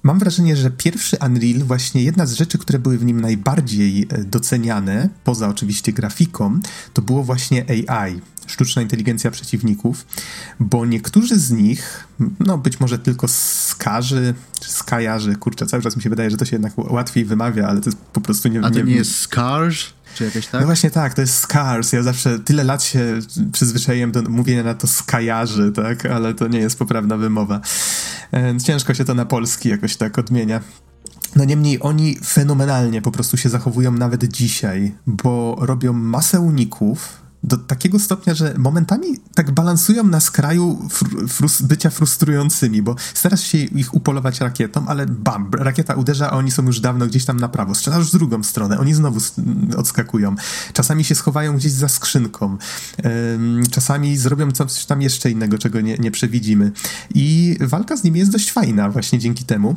mam wrażenie, że pierwszy Unreal, właśnie jedna z rzeczy, które były w nim najbardziej e, doceniane, poza oczywiście grafiką, to było właśnie AI, sztuczna inteligencja przeciwników, bo niektórzy z nich, no być może tylko skarzy, czy skajarzy, kurczę, cały czas mi się wydaje, że to się jednak łatwiej wymawia, ale to jest po prostu nie... A to nie, nie jest Scarge? Czy jakoś tak? No właśnie tak, to jest Scars. Ja zawsze tyle lat się przyzwyczaiłem do mówienia na to skajarzy, tak? Ale to nie jest poprawna wymowa. E, ciężko się to na polski jakoś tak odmienia. No niemniej oni fenomenalnie po prostu się zachowują nawet dzisiaj, bo robią masę uników, do takiego stopnia, że momentami tak balansują na skraju fr bycia frustrującymi, bo starasz się ich upolować rakietą, ale bam, rakieta uderza, a oni są już dawno gdzieś tam na prawo. Strzelasz w drugą stronę, oni znowu odskakują. Czasami się schowają gdzieś za skrzynką. Czasami zrobią coś tam jeszcze innego, czego nie, nie przewidzimy. I walka z nimi jest dość fajna właśnie dzięki temu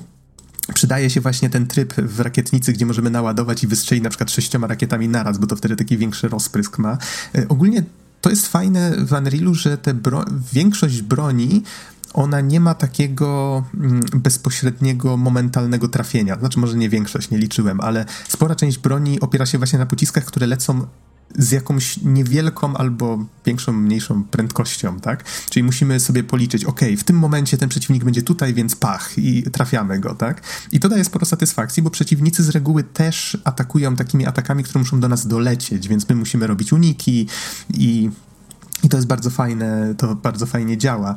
przydaje się właśnie ten tryb w rakietnicy, gdzie możemy naładować i wystrzelić na przykład sześcioma rakietami naraz, bo to wtedy taki większy rozprysk ma. E, ogólnie to jest fajne w Unrealu, że te bro większość broni ona nie ma takiego mm, bezpośredniego, momentalnego trafienia. Znaczy, może nie większość, nie liczyłem, ale spora część broni opiera się właśnie na pociskach, które lecą z jakąś niewielką albo większą, mniejszą prędkością, tak? Czyli musimy sobie policzyć, ok, w tym momencie ten przeciwnik będzie tutaj, więc pach i trafiamy go, tak? I to daje sporo satysfakcji, bo przeciwnicy z reguły też atakują takimi atakami, które muszą do nas dolecieć, więc my musimy robić uniki i, i to jest bardzo fajne, to bardzo fajnie działa.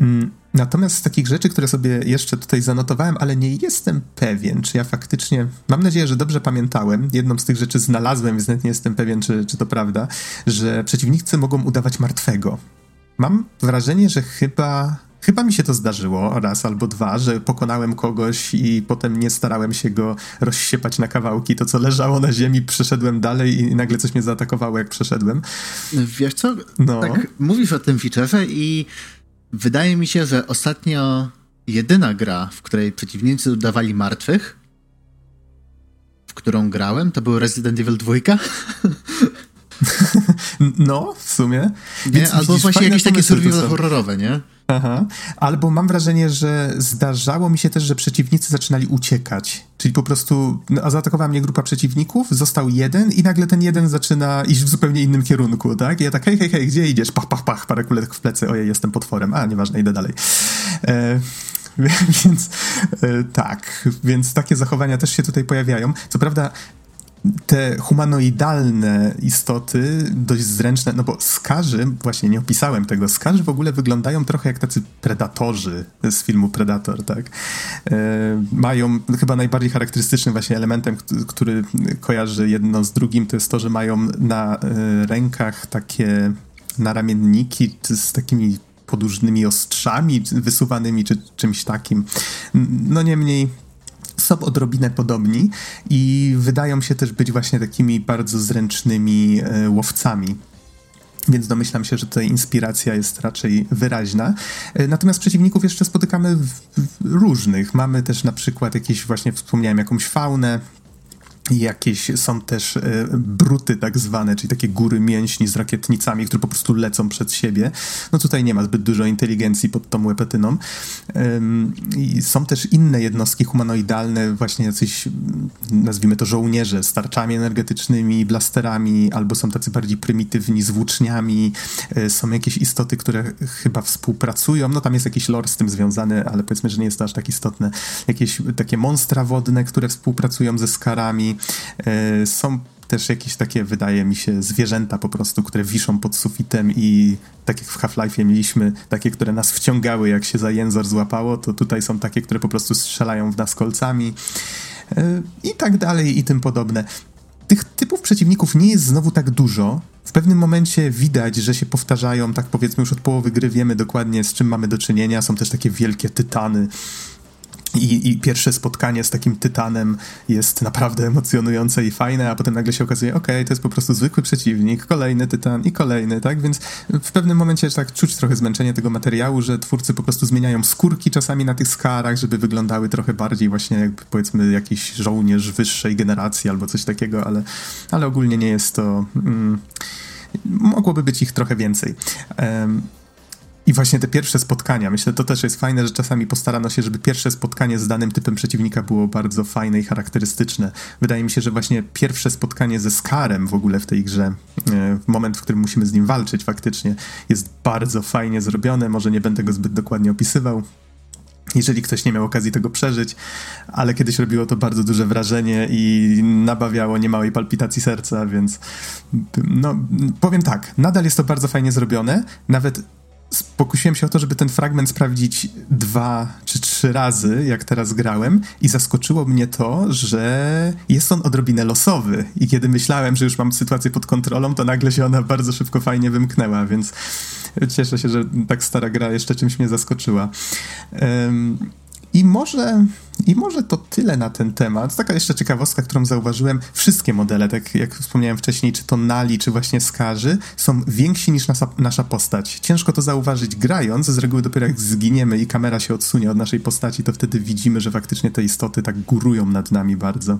Mm, Natomiast z takich rzeczy, które sobie jeszcze tutaj zanotowałem, ale nie jestem pewien, czy ja faktycznie, mam nadzieję, że dobrze pamiętałem, jedną z tych rzeczy znalazłem, więc nie jestem pewien, czy, czy to prawda, że przeciwnicy mogą udawać martwego. Mam wrażenie, że chyba Chyba mi się to zdarzyło raz albo dwa, że pokonałem kogoś i potem nie starałem się go rozsiepać na kawałki. To, co leżało na ziemi, przeszedłem dalej i nagle coś mnie zaatakowało, jak przeszedłem. Wiesz co? No. Tak mówisz o tym featureze i Wydaje mi się, że ostatnio jedyna gra, w której przeciwnicy udawali martwych, w którą grałem, to był Resident Evil 2. No, w sumie. Nie, albo widzisz, właśnie jakieś takie survival horrorowe, nie? Aha. Albo mam wrażenie, że zdarzało mi się też, że przeciwnicy zaczynali uciekać. Czyli po prostu no, zaatakowała mnie grupa przeciwników, został jeden i nagle ten jeden zaczyna iść w zupełnie innym kierunku, tak? I ja tak, hej, hej, hej, gdzie idziesz? Pach, pach, pach, parę kulek w plecy, ojej, jestem potworem. A, nieważne, idę dalej. E, więc e, tak, więc takie zachowania też się tutaj pojawiają. Co prawda te humanoidalne istoty, dość zręczne, no bo skarzy, właśnie nie opisałem tego, skarzy w ogóle wyglądają trochę jak tacy predatorzy z filmu Predator, tak? E, mają, chyba najbardziej charakterystycznym właśnie elementem, który kojarzy jedno z drugim, to jest to, że mają na e, rękach takie naramienniki z takimi podłużnymi ostrzami wysuwanymi, czy czymś takim. No niemniej są odrobinę podobni i wydają się też być właśnie takimi bardzo zręcznymi e, łowcami więc domyślam się, że tutaj inspiracja jest raczej wyraźna. E, natomiast przeciwników jeszcze spotykamy w, w różnych. Mamy też na przykład jakieś, właśnie wspomniałem, jakąś faunę, Jakieś są też e, bruty tak zwane, czyli takie góry mięśni z rakietnicami, które po prostu lecą przed siebie. No tutaj nie ma zbyt dużo inteligencji pod tą łepetyną. I są też inne jednostki humanoidalne, właśnie jacyś, nazwijmy to żołnierze z tarczami energetycznymi, blasterami, albo są tacy bardziej prymitywni z włóczniami. E, są jakieś istoty, które chyba współpracują. No tam jest jakiś lore z tym związany, ale powiedzmy, że nie jest to aż tak istotne. Jakieś takie monstra wodne, które współpracują ze skarami. E, są też jakieś takie, wydaje mi się, zwierzęta po prostu, które wiszą pod sufitem i tak jak w Half-Life'ie mieliśmy takie, które nas wciągały, jak się za jęzor złapało, to tutaj są takie, które po prostu strzelają w nas kolcami e, i tak dalej i tym podobne. Tych typów przeciwników nie jest znowu tak dużo. W pewnym momencie widać, że się powtarzają, tak powiedzmy już od połowy gry wiemy dokładnie z czym mamy do czynienia. Są też takie wielkie tytany, i, I, pierwsze spotkanie z takim tytanem jest naprawdę emocjonujące i fajne, a potem nagle się okazuje, ok, to jest po prostu zwykły przeciwnik, kolejny tytan i kolejny, tak? Więc w pewnym momencie tak czuć trochę zmęczenie tego materiału, że twórcy po prostu zmieniają skórki czasami na tych skarach, żeby wyglądały trochę bardziej właśnie jakby powiedzmy jakiś żołnierz wyższej generacji albo coś takiego, ale, ale ogólnie nie jest to... Mm, mogłoby być ich trochę więcej. Um, i właśnie te pierwsze spotkania, myślę, to też jest fajne, że czasami postarano się, żeby pierwsze spotkanie z danym typem przeciwnika było bardzo fajne i charakterystyczne. Wydaje mi się, że właśnie pierwsze spotkanie ze Skarem w ogóle w tej grze, e, moment, w którym musimy z nim walczyć faktycznie, jest bardzo fajnie zrobione. Może nie będę go zbyt dokładnie opisywał, jeżeli ktoś nie miał okazji tego przeżyć, ale kiedyś robiło to bardzo duże wrażenie i nabawiało niemałej palpitacji serca, więc no, powiem tak, nadal jest to bardzo fajnie zrobione, nawet pokusiłem się o to, żeby ten fragment sprawdzić dwa czy trzy razy, jak teraz grałem, i zaskoczyło mnie to, że jest on odrobinę losowy. I kiedy myślałem, że już mam sytuację pod kontrolą, to nagle się ona bardzo szybko, fajnie wymknęła, więc cieszę się, że tak stara gra jeszcze czymś mnie zaskoczyła. Um, i może, I może to tyle na ten temat. Taka jeszcze ciekawostka, którą zauważyłem. Wszystkie modele, tak jak wspomniałem wcześniej, czy to Nali, czy właśnie Skarzy, są więksi niż nasza, nasza postać. Ciężko to zauważyć grając. Z reguły dopiero jak zginiemy i kamera się odsunie od naszej postaci, to wtedy widzimy, że faktycznie te istoty tak górują nad nami bardzo.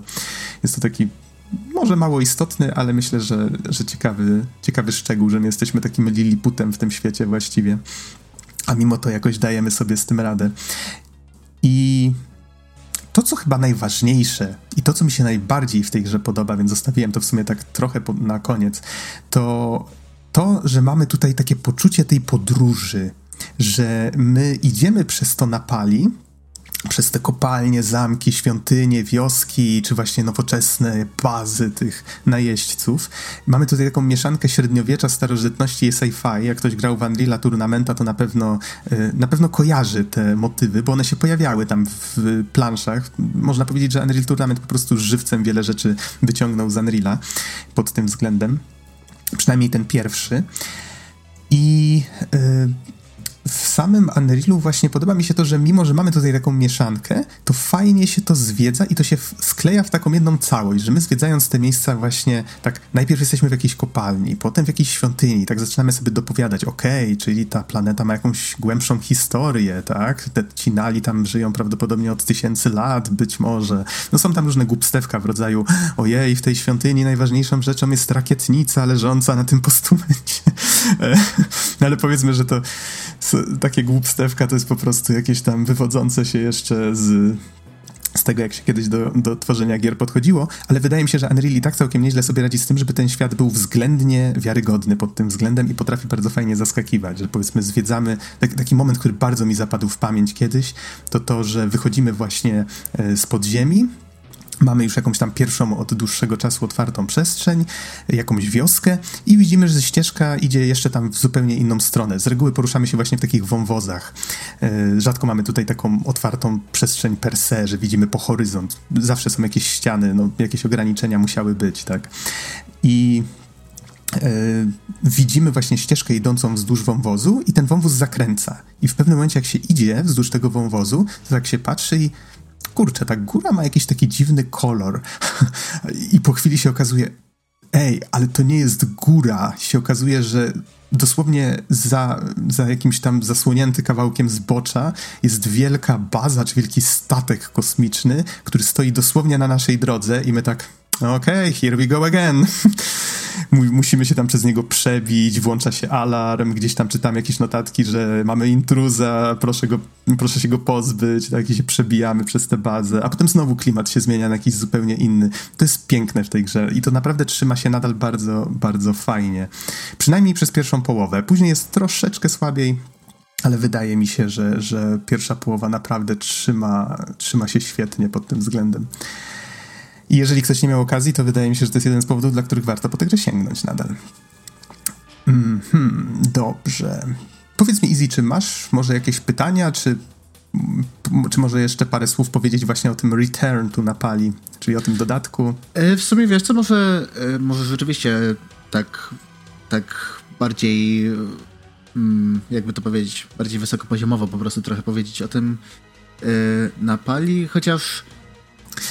Jest to taki może mało istotny, ale myślę, że, że ciekawy, ciekawy szczegół, że my jesteśmy takim liliputem w tym świecie właściwie. A mimo to jakoś dajemy sobie z tym radę. I to, co chyba najważniejsze i to, co mi się najbardziej w tej grze podoba, więc zostawiłem to w sumie tak trochę na koniec, to to, że mamy tutaj takie poczucie tej podróży, że my idziemy przez to napali, przez te kopalnie, zamki, świątynie, wioski, czy właśnie nowoczesne bazy tych najeźdźców. Mamy tutaj taką mieszankę średniowiecza, starożytności i sci-fi. Jak ktoś grał w Unreal'a Tournamenta, to na pewno, e, na pewno kojarzy te motywy, bo one się pojawiały tam w planszach. Można powiedzieć, że Unreal Tournament po prostu żywcem wiele rzeczy wyciągnął z Unreal'a pod tym względem. Przynajmniej ten pierwszy. I yy, w samym Unrealu właśnie podoba mi się to, że mimo, że mamy tutaj taką mieszankę, to fajnie się to zwiedza i to się skleja w taką jedną całość, że my zwiedzając te miejsca właśnie, tak, najpierw jesteśmy w jakiejś kopalni, potem w jakiejś świątyni, tak zaczynamy sobie dopowiadać, okej, okay, czyli ta planeta ma jakąś głębszą historię, tak, te ci nali tam żyją prawdopodobnie od tysięcy lat, być może. No są tam różne głupstewka w rodzaju, ojej, w tej świątyni najważniejszą rzeczą jest rakietnica leżąca na tym postumencie. no ale powiedzmy, że to takie głupstewka to jest po prostu jakieś tam wywodzące się jeszcze z z tego, jak się kiedyś do, do tworzenia gier podchodziło, ale wydaje mi się, że Unreal i tak całkiem nieźle sobie radzi z tym, żeby ten świat był względnie wiarygodny pod tym względem i potrafi bardzo fajnie zaskakiwać, że powiedzmy zwiedzamy, tak, taki moment, który bardzo mi zapadł w pamięć kiedyś, to to, że wychodzimy właśnie e, z podziemi, Mamy już jakąś tam pierwszą od dłuższego czasu otwartą przestrzeń, jakąś wioskę i widzimy, że ścieżka idzie jeszcze tam w zupełnie inną stronę. Z reguły poruszamy się właśnie w takich wąwozach. E, rzadko mamy tutaj taką otwartą przestrzeń per se, że widzimy po horyzont. Zawsze są jakieś ściany, no, jakieś ograniczenia musiały być, tak. I Yy, widzimy właśnie ścieżkę idącą wzdłuż wąwozu i ten wąwóz zakręca. I w pewnym momencie, jak się idzie wzdłuż tego wąwozu, to tak się patrzy i kurczę, ta góra ma jakiś taki dziwny kolor. I po chwili się okazuje, ej, ale to nie jest góra. Się okazuje, że dosłownie za, za jakimś tam zasłonięty kawałkiem zbocza jest wielka baza, czy wielki statek kosmiczny, który stoi dosłownie na naszej drodze i my tak okay, here we go again. Musimy się tam przez niego przebić, włącza się alarm, gdzieś tam czytam jakieś notatki, że mamy intruza, proszę, go, proszę się go pozbyć, tak, i się przebijamy przez tę bazę, a potem znowu klimat się zmienia na jakiś zupełnie inny. To jest piękne w tej grze i to naprawdę trzyma się nadal bardzo, bardzo fajnie. Przynajmniej przez pierwszą połowę. Później jest troszeczkę słabiej, ale wydaje mi się, że, że pierwsza połowa naprawdę trzyma, trzyma się świetnie pod tym względem. I jeżeli ktoś nie miał okazji, to wydaje mi się, że to jest jeden z powodów, dla których warto po tę grę sięgnąć nadal. Hmm, dobrze. Powiedz mi, Easy, czy masz może jakieś pytania, czy, czy może jeszcze parę słów powiedzieć właśnie o tym Return to Napali, czyli o tym dodatku? E, w sumie wiesz co, może, e, może rzeczywiście tak, tak bardziej, mm, jakby to powiedzieć, bardziej wysokopoziomowo po prostu trochę powiedzieć o tym, napali, chociaż...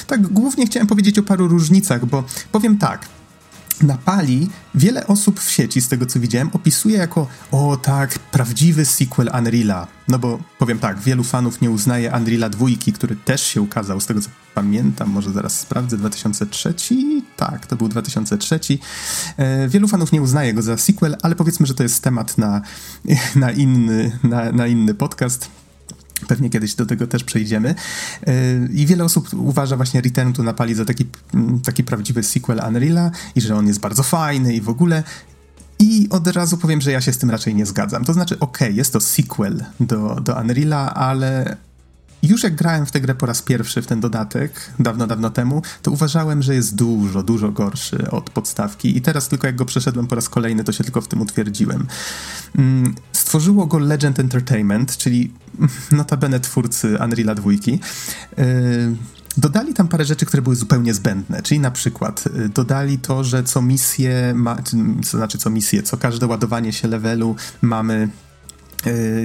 Tak, głównie chciałem powiedzieć o paru różnicach, bo powiem tak, Napali wiele osób w sieci, z tego co widziałem, opisuje jako o tak, prawdziwy sequel Unreala. No bo powiem tak, wielu fanów nie uznaje Unreala 2, który też się ukazał, z tego co pamiętam, może zaraz sprawdzę, 2003? Tak, to był 2003. E, wielu fanów nie uznaje go za sequel, ale powiedzmy, że to jest temat na, na, inny, na, na inny podcast. Pewnie kiedyś do tego też przejdziemy. Yy, I wiele osób uważa właśnie Return to Napali za taki, mm, taki prawdziwy sequel Unreal'a i że on jest bardzo fajny i w ogóle. I od razu powiem, że ja się z tym raczej nie zgadzam. To znaczy, okej, okay, jest to sequel do, do Unreal'a, ale już jak grałem w tę grę po raz pierwszy, w ten dodatek, dawno, dawno temu, to uważałem, że jest dużo, dużo gorszy od podstawki i teraz tylko jak go przeszedłem po raz kolejny, to się tylko w tym utwierdziłem. Mm, stworzyło go Legend Entertainment, czyli notabene twórcy Unreal'a 2. Yy, Dodali tam parę rzeczy, które były zupełnie zbędne, czyli na przykład y, dodali to, że co misję, ma, to znaczy co misję, co każde ładowanie się levelu mamy Y,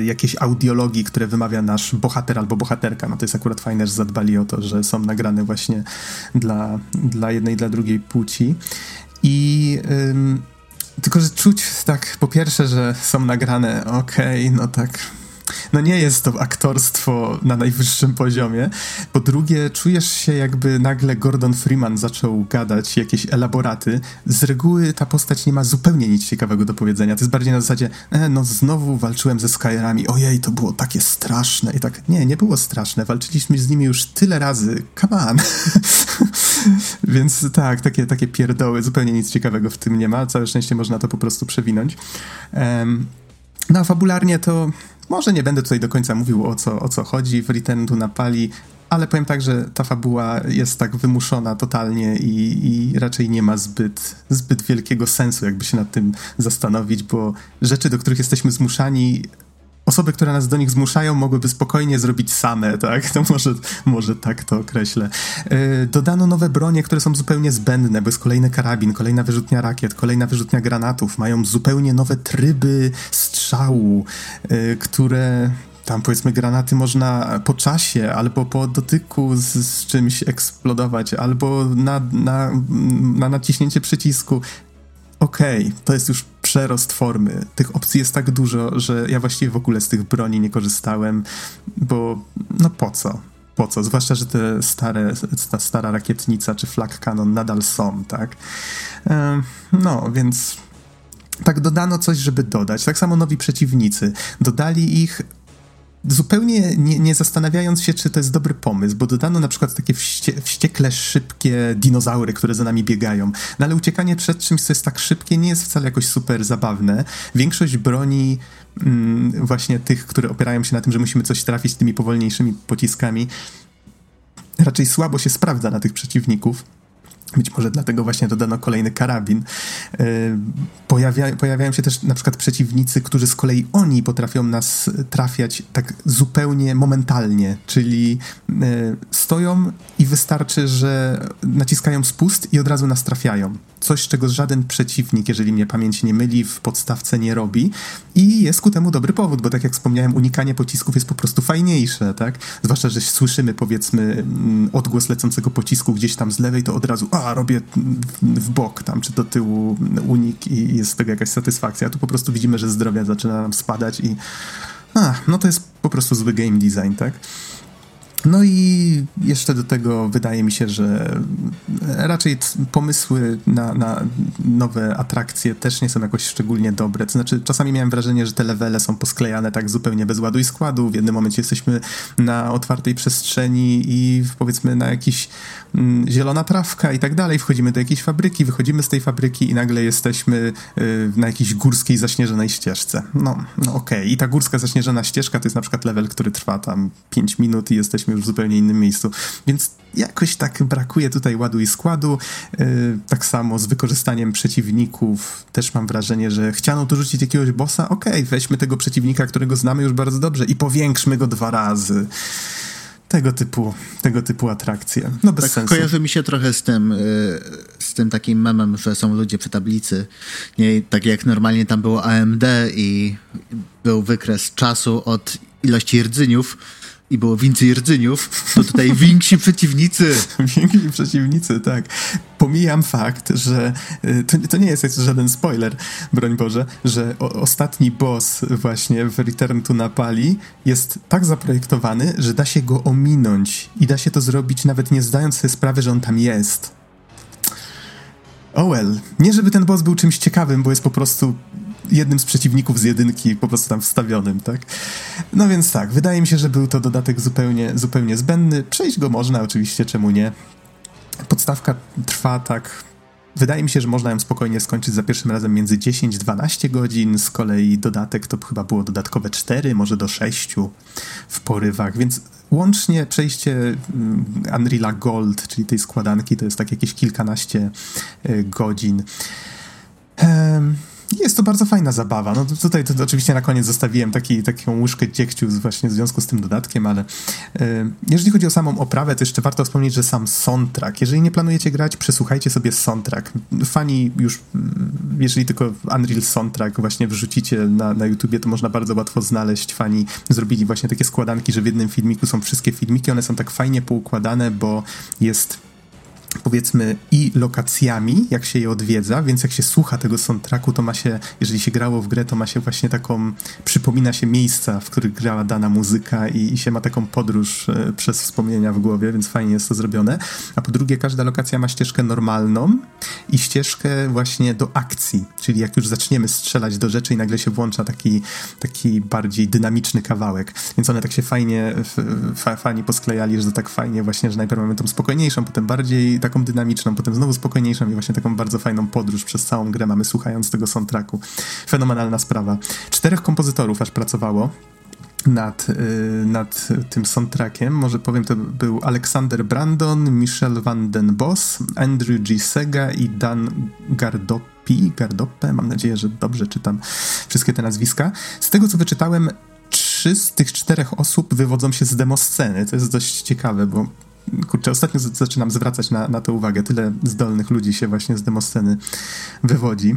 jakiejś audiologii, które wymawia nasz bohater albo bohaterka. No to jest akurat fajne, że zadbali o to, że są nagrane właśnie dla, dla jednej dla drugiej płci. I ym, tylko, że czuć tak po pierwsze, że są nagrane, okej, okay, no tak no nie jest to aktorstwo na najwyższym poziomie. Po drugie, czujesz się jakby nagle Gordon Freeman zaczął gadać jakieś elaboraty. Z reguły ta postać nie ma zupełnie nic ciekawego do powiedzenia. To jest bardziej na zasadzie, e, no znowu walczyłem ze Skyrami, ojej, to było takie straszne. I tak, nie, nie było straszne. Walczyliśmy z nimi już tyle razy. Come on. Więc tak, takie, takie pierdoły, zupełnie nic ciekawego w tym nie ma. Całe szczęście można to po prostu przewinąć. Um, no a fabularnie to może nie będę tutaj do końca mówił o co, o co chodzi w Return to Napali, ale powiem tak, że ta fabuła jest tak wymuszona totalnie i, i, raczej nie ma zbyt, zbyt wielkiego sensu, jakby się nad tym zastanowić, bo rzeczy, do których jesteśmy zmuszani, osoby, które nas do nich zmuszają, mogłyby spokojnie zrobić same, tak? To może, może tak to określę. Yy, dodano nowe bronie, które są zupełnie zbędne, bo jest kolejny karabin, kolejna wyrzutnia rakiet, kolejna wyrzutnia granatów, mają zupełnie nowe tryby strzału, yy, które tam powiedzmy granaty można po czasie albo po dotyku z, z czymś eksplodować, albo na, na, na naciśnięcie przycisku okej, okay, to jest już przerost formy. Tych opcji jest tak dużo, że ja właściwie w ogóle z tych broni nie korzystałem, bo no po co? Po co? Zwłaszcza, że te stare, ta stara rakietnica czy flag cannon nadal są, tak? No, więc tak dodano coś, żeby dodać. Tak samo nowi przeciwnicy. Dodali ich zupełnie nie, nie, zastanawiając się, czy to jest dobry pomysł, bo dodano na przykład takie wście, wściekle szybkie dinozaury, które za nami biegają. No ale uciekanie przed czymś, co jest tak szybkie, nie jest wcale jakoś super zabawne. Większość broni mm, właśnie tych, które opierają się na tym, że musimy coś trafić tymi powolniejszymi pociskami, raczej słabo się sprawdza na tych przeciwników. Być może dlatego właśnie dodano kolejny karabin. E, pojawia, pojawiają się też na przykład przeciwnicy, którzy z kolei oni potrafią nas trafiać tak zupełnie momentalnie, czyli e, stoją i wystarczy, że naciskają spust i od razu nas trafiają coś, czego żaden przeciwnik, jeżeli mnie pamięć nie myli, w podstawce nie robi. I jest ku temu dobry powód, bo tak jak wspomniałem, unikanie pocisków jest po prostu fajniejsze, tak? Zwłaszcza, że słyszymy powiedzmy mm, odgłos lecącego pocisku gdzieś tam z lewej, to od razu a, robię w bok tam, czy do tyłu unik i jest z tego jakaś satysfakcja. Tu po prostu widzimy, że zdrowia zaczyna nam spadać i a, no to jest po prostu zły game design, tak? No i jeszcze do tego wydaje mi się, że raczej pomysły na, na, nowe atrakcje też nie są jakoś szczególnie dobre. To znaczy, czasami miałem wrażenie, że te levele są posklejane tak zupełnie bez ładu i składu. W jednym momencie jesteśmy na otwartej przestrzeni i powiedzmy na jakiś mm, zielona trawka i tak dalej. Wchodzimy do jakiejś fabryki, wychodzimy z tej fabryki i nagle jesteśmy y, na jakiejś górskiej, zaśnieżonej ścieżce. No, no okej. Okay. I ta górska, zaśnieżona ścieżka to jest na przykład level, który trwa tam 5 minut i jesteśmy już w zupełnie innym miejscu. Więc jakoś tak brakuje tutaj ładu i składu. Yy, tak samo z wykorzystaniem przeciwników też mam wrażenie, że chciano tu rzucić jakiegoś bossa. Okej, okay, weźmy tego przeciwnika, którego znamy już bardzo dobrze i powiększmy go dwa razy tego typu, tego typu atrakcje. No bez tak sensu. kojarzy mi się trochę z tym, y, z tym takim memem, że są ludzie przy tablicy. Nie, tak jak normalnie tam było AMD i był wykres czasu od ilości rdzyniów, i było więcej rdzeniów, to tutaj więksi przeciwnicy. więksi przeciwnicy, tak. Pomijam fakt, że y, to, to nie jest żaden spoiler, broń Boże, że o, ostatni boss właśnie w Return to Napali jest tak zaprojektowany, że da się go ominąć i da się to zrobić nawet nie zdając sobie sprawy, że on tam jest. Oh well. Nie żeby ten boss był czymś ciekawym, bo jest po prostu jednym z przeciwników z jedynki po prostu tam wstawionym, tak? No więc tak, wydaje mi się, że był to dodatek zupełnie, zupełnie zbędny. Przejść go można, oczywiście, czemu nie? Podstawka trwa tak Wydaje mi się, że można ją spokojnie skończyć za pierwszym razem między 10-12 godzin, z kolei dodatek to chyba było dodatkowe 4, może do 6 w porywach, więc łącznie przejście mm, Unreal Gold, czyli tej składanki, to jest tak jakieś kilkanaście e, godzin. Um, jest to bardzo fajna zabawa. No tutaj to, to oczywiście na koniec zostawiłem taki, taką łyżkę dziegciu właśnie w związku z tym dodatkiem, ale e, jeżeli chodzi o samą oprawę, to jeszcze warto wspomnieć, że sam soundtrack, jeżeli nie planujecie grać, przesłuchajcie sobie soundtrack. Fani już, mm, jeżeli tylko Unreal Soundtrack właśnie wrzucicie na, na YouTubie, to można bardzo łatwo znaleźć. Fani zrobili właśnie takie składanki, że w jednym filmiku są wszystkie filmiki, one są tak fajnie poukładane, bo jest powiedzmy i lokacjami, jak się je odwiedza, więc jak się słucha tego soundtracku, to ma się, jeżeli się grało w grę, to ma się właśnie taką, przypomina się miejsca, w których grała dana muzyka i, i się ma taką podróż e, przez wspomnienia w głowie, więc fajnie jest to zrobione. A po drugie, każda lokacja ma ścieżkę normalną i ścieżkę właśnie do akcji, czyli jak już zaczniemy strzelać do rzeczy i nagle się włącza taki, taki bardziej dynamiczny kawałek, więc one tak się fajnie, fani posklejali, że to tak fajnie właśnie, że najpierw mamy tą spokojniejszą, potem bardziej taką dynamiczną, potem znowu spokojniejszą i właśnie taką bardzo fajną podróż przez całą grę mamy słuchając tego soundtracku. Fenomenalna sprawa. Czterech kompozytorów aż pracowało nad, y, nad tym soundtrackiem. Może powiem, to był Alexander Brandon, Michel van den Bos, Andrew G. Sega i Dan Gardoppi. Gardoppe, mam nadzieję, że dobrze czytam wszystkie te nazwiska. Z tego, co wyczytałem, trzy z tych czterech osób wywodzą się z demosceny. To jest dość ciekawe, bo kurczę, ostatnio zaczynam zwracać na, na to uwagę. Tyle zdolnych ludzi się właśnie z demosceny wywodzi.